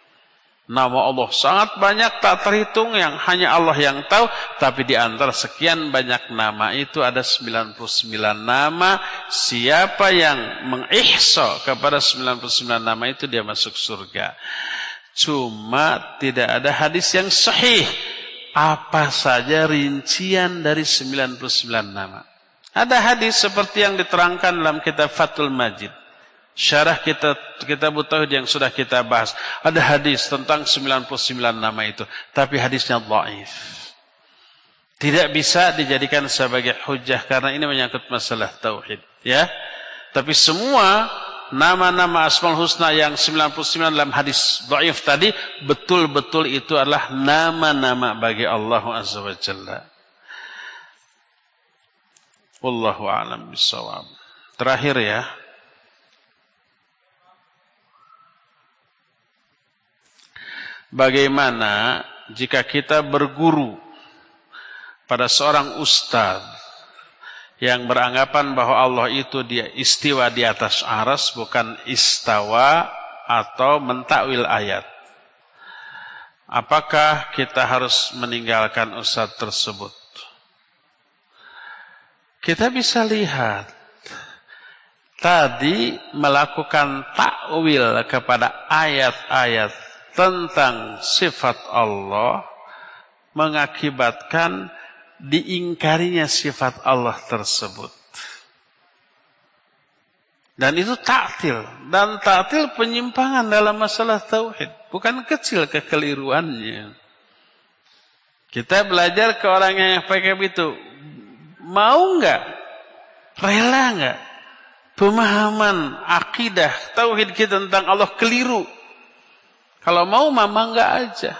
Nama Allah sangat banyak tak terhitung yang hanya Allah yang tahu. Tapi di antara sekian banyak nama itu ada 99 nama. Siapa yang mengihsa kepada 99 nama itu dia masuk surga. Cuma tidak ada hadis yang sahih. Apa saja rincian dari 99 nama. Ada hadis seperti yang diterangkan dalam kitab Fathul Majid. Syarah kita kita tauhid yang sudah kita bahas. Ada hadis tentang 99 nama itu, tapi hadisnya dhaif. Tidak bisa dijadikan sebagai hujah karena ini menyangkut masalah tauhid, ya. Tapi semua nama-nama Asmaul Husna yang 99 dalam hadis dhaif tadi betul-betul itu adalah nama-nama bagi Allah Azza wa Jalla. Wallahu a'lam bishawab. Terakhir ya, Bagaimana jika kita berguru pada seorang ustaz yang beranggapan bahwa Allah itu dia istiwa di atas aras bukan istawa atau mentakwil ayat. Apakah kita harus meninggalkan ustaz tersebut? Kita bisa lihat tadi melakukan takwil kepada ayat-ayat tentang sifat Allah mengakibatkan diingkarinya sifat Allah tersebut. Dan itu taktil. Dan taktil penyimpangan dalam masalah tauhid. Bukan kecil kekeliruannya. Kita belajar ke orang yang pakai itu. Mau nggak? Rela nggak? Pemahaman akidah tauhid kita tentang Allah keliru. Kalau mau mama enggak aja.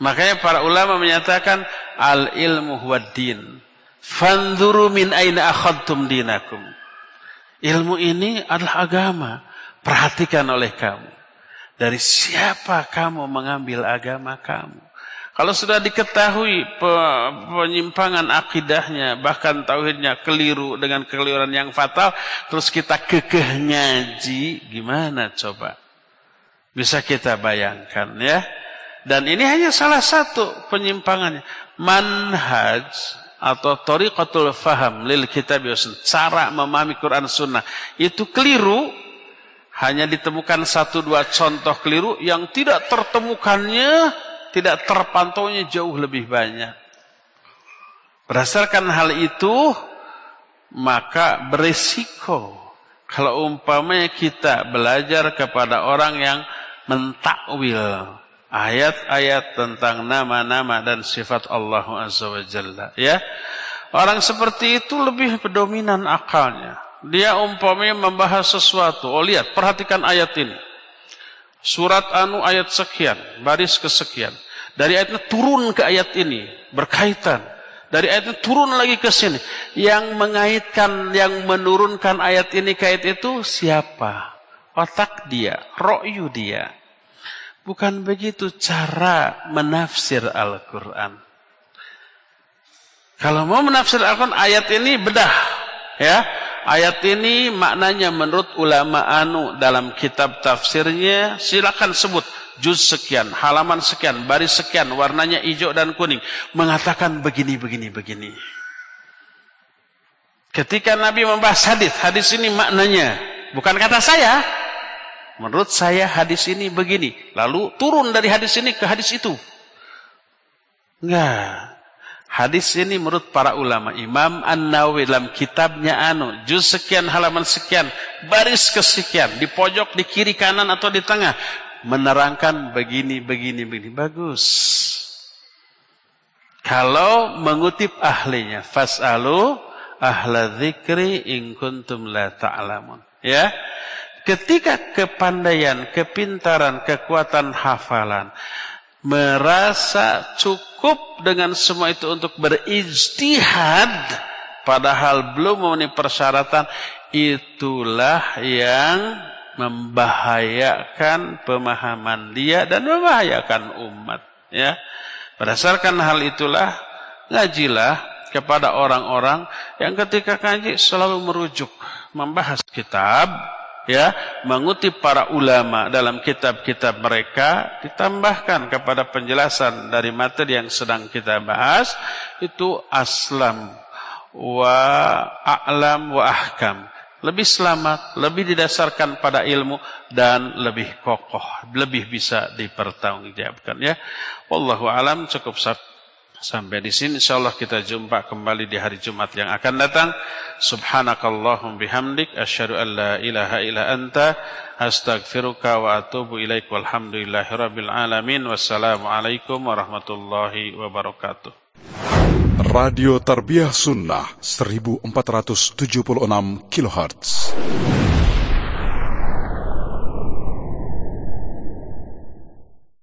Makanya para ulama menyatakan al ilmu huwad din. Fanzuru min aina akhadtum dinakum. Ilmu ini adalah agama. Perhatikan oleh kamu. Dari siapa kamu mengambil agama kamu. Kalau sudah diketahui penyimpangan akidahnya, bahkan tauhidnya keliru dengan kekeliruan yang fatal, terus kita kekeh ngaji, gimana coba? Bisa kita bayangkan ya. Dan ini hanya salah satu penyimpangannya. Manhaj atau tariqatul faham lil kitab cara memahami Quran sunnah itu keliru hanya ditemukan satu dua contoh keliru yang tidak tertemukannya tidak terpantaunya jauh lebih banyak berdasarkan hal itu maka beresiko kalau umpamanya kita belajar kepada orang yang mentakwil ayat-ayat tentang nama-nama dan sifat Allah Azza wa Jalla ya. Orang seperti itu lebih dominan akalnya. Dia umpamanya membahas sesuatu. Oh lihat perhatikan ayat ini. Surat anu ayat sekian baris kesekian. Dari ayatnya turun ke ayat ini berkaitan. Dari ayatnya turun lagi ke sini. Yang mengaitkan yang menurunkan ayat ini ke ayat itu siapa otak dia, ro'yu dia. Bukan begitu cara menafsir Al-Quran. Kalau mau menafsir Al-Quran, ayat ini bedah. ya Ayat ini maknanya menurut ulama anu dalam kitab tafsirnya, silakan sebut. Juz sekian, halaman sekian, baris sekian, warnanya hijau dan kuning. Mengatakan begini, begini, begini. Ketika Nabi membahas hadis, hadis ini maknanya bukan kata saya, Menurut saya hadis ini begini. Lalu turun dari hadis ini ke hadis itu. Enggak. Hadis ini menurut para ulama. Imam An-Nawawi dalam kitabnya anu. Juz sekian halaman sekian. Baris kesekian. Di pojok, di kiri kanan atau di tengah. Menerangkan begini, begini, begini. Bagus. Kalau mengutip ahlinya. Fas'alu ahla dzikri in kuntum la ta'lamun. Ya. Ketika kepandaian, kepintaran, kekuatan hafalan merasa cukup dengan semua itu untuk berijtihad, padahal belum memenuhi persyaratan itulah yang membahayakan pemahaman dia dan membahayakan umat ya. Berdasarkan hal itulah ngajilah kepada orang-orang yang ketika ngaji selalu merujuk membahas kitab ya mengutip para ulama dalam kitab-kitab mereka ditambahkan kepada penjelasan dari materi yang sedang kita bahas itu aslam wa a'lam wa ahkam lebih selamat, lebih didasarkan pada ilmu dan lebih kokoh, lebih bisa dipertanggungjawabkan ya. Wallahu alam cukup sampai di sini insyaallah kita jumpa kembali di hari Jumat yang akan datang. Subhanakallahum bihamdik asyhadu an la ilaha illa anta astaghfiruka wa atubu ilaik walhamdulillahirabbil alamin wassalamu alaikum warahmatullahi wabarakatuh. Radio Tarbiyah Sunnah 1476 kHz.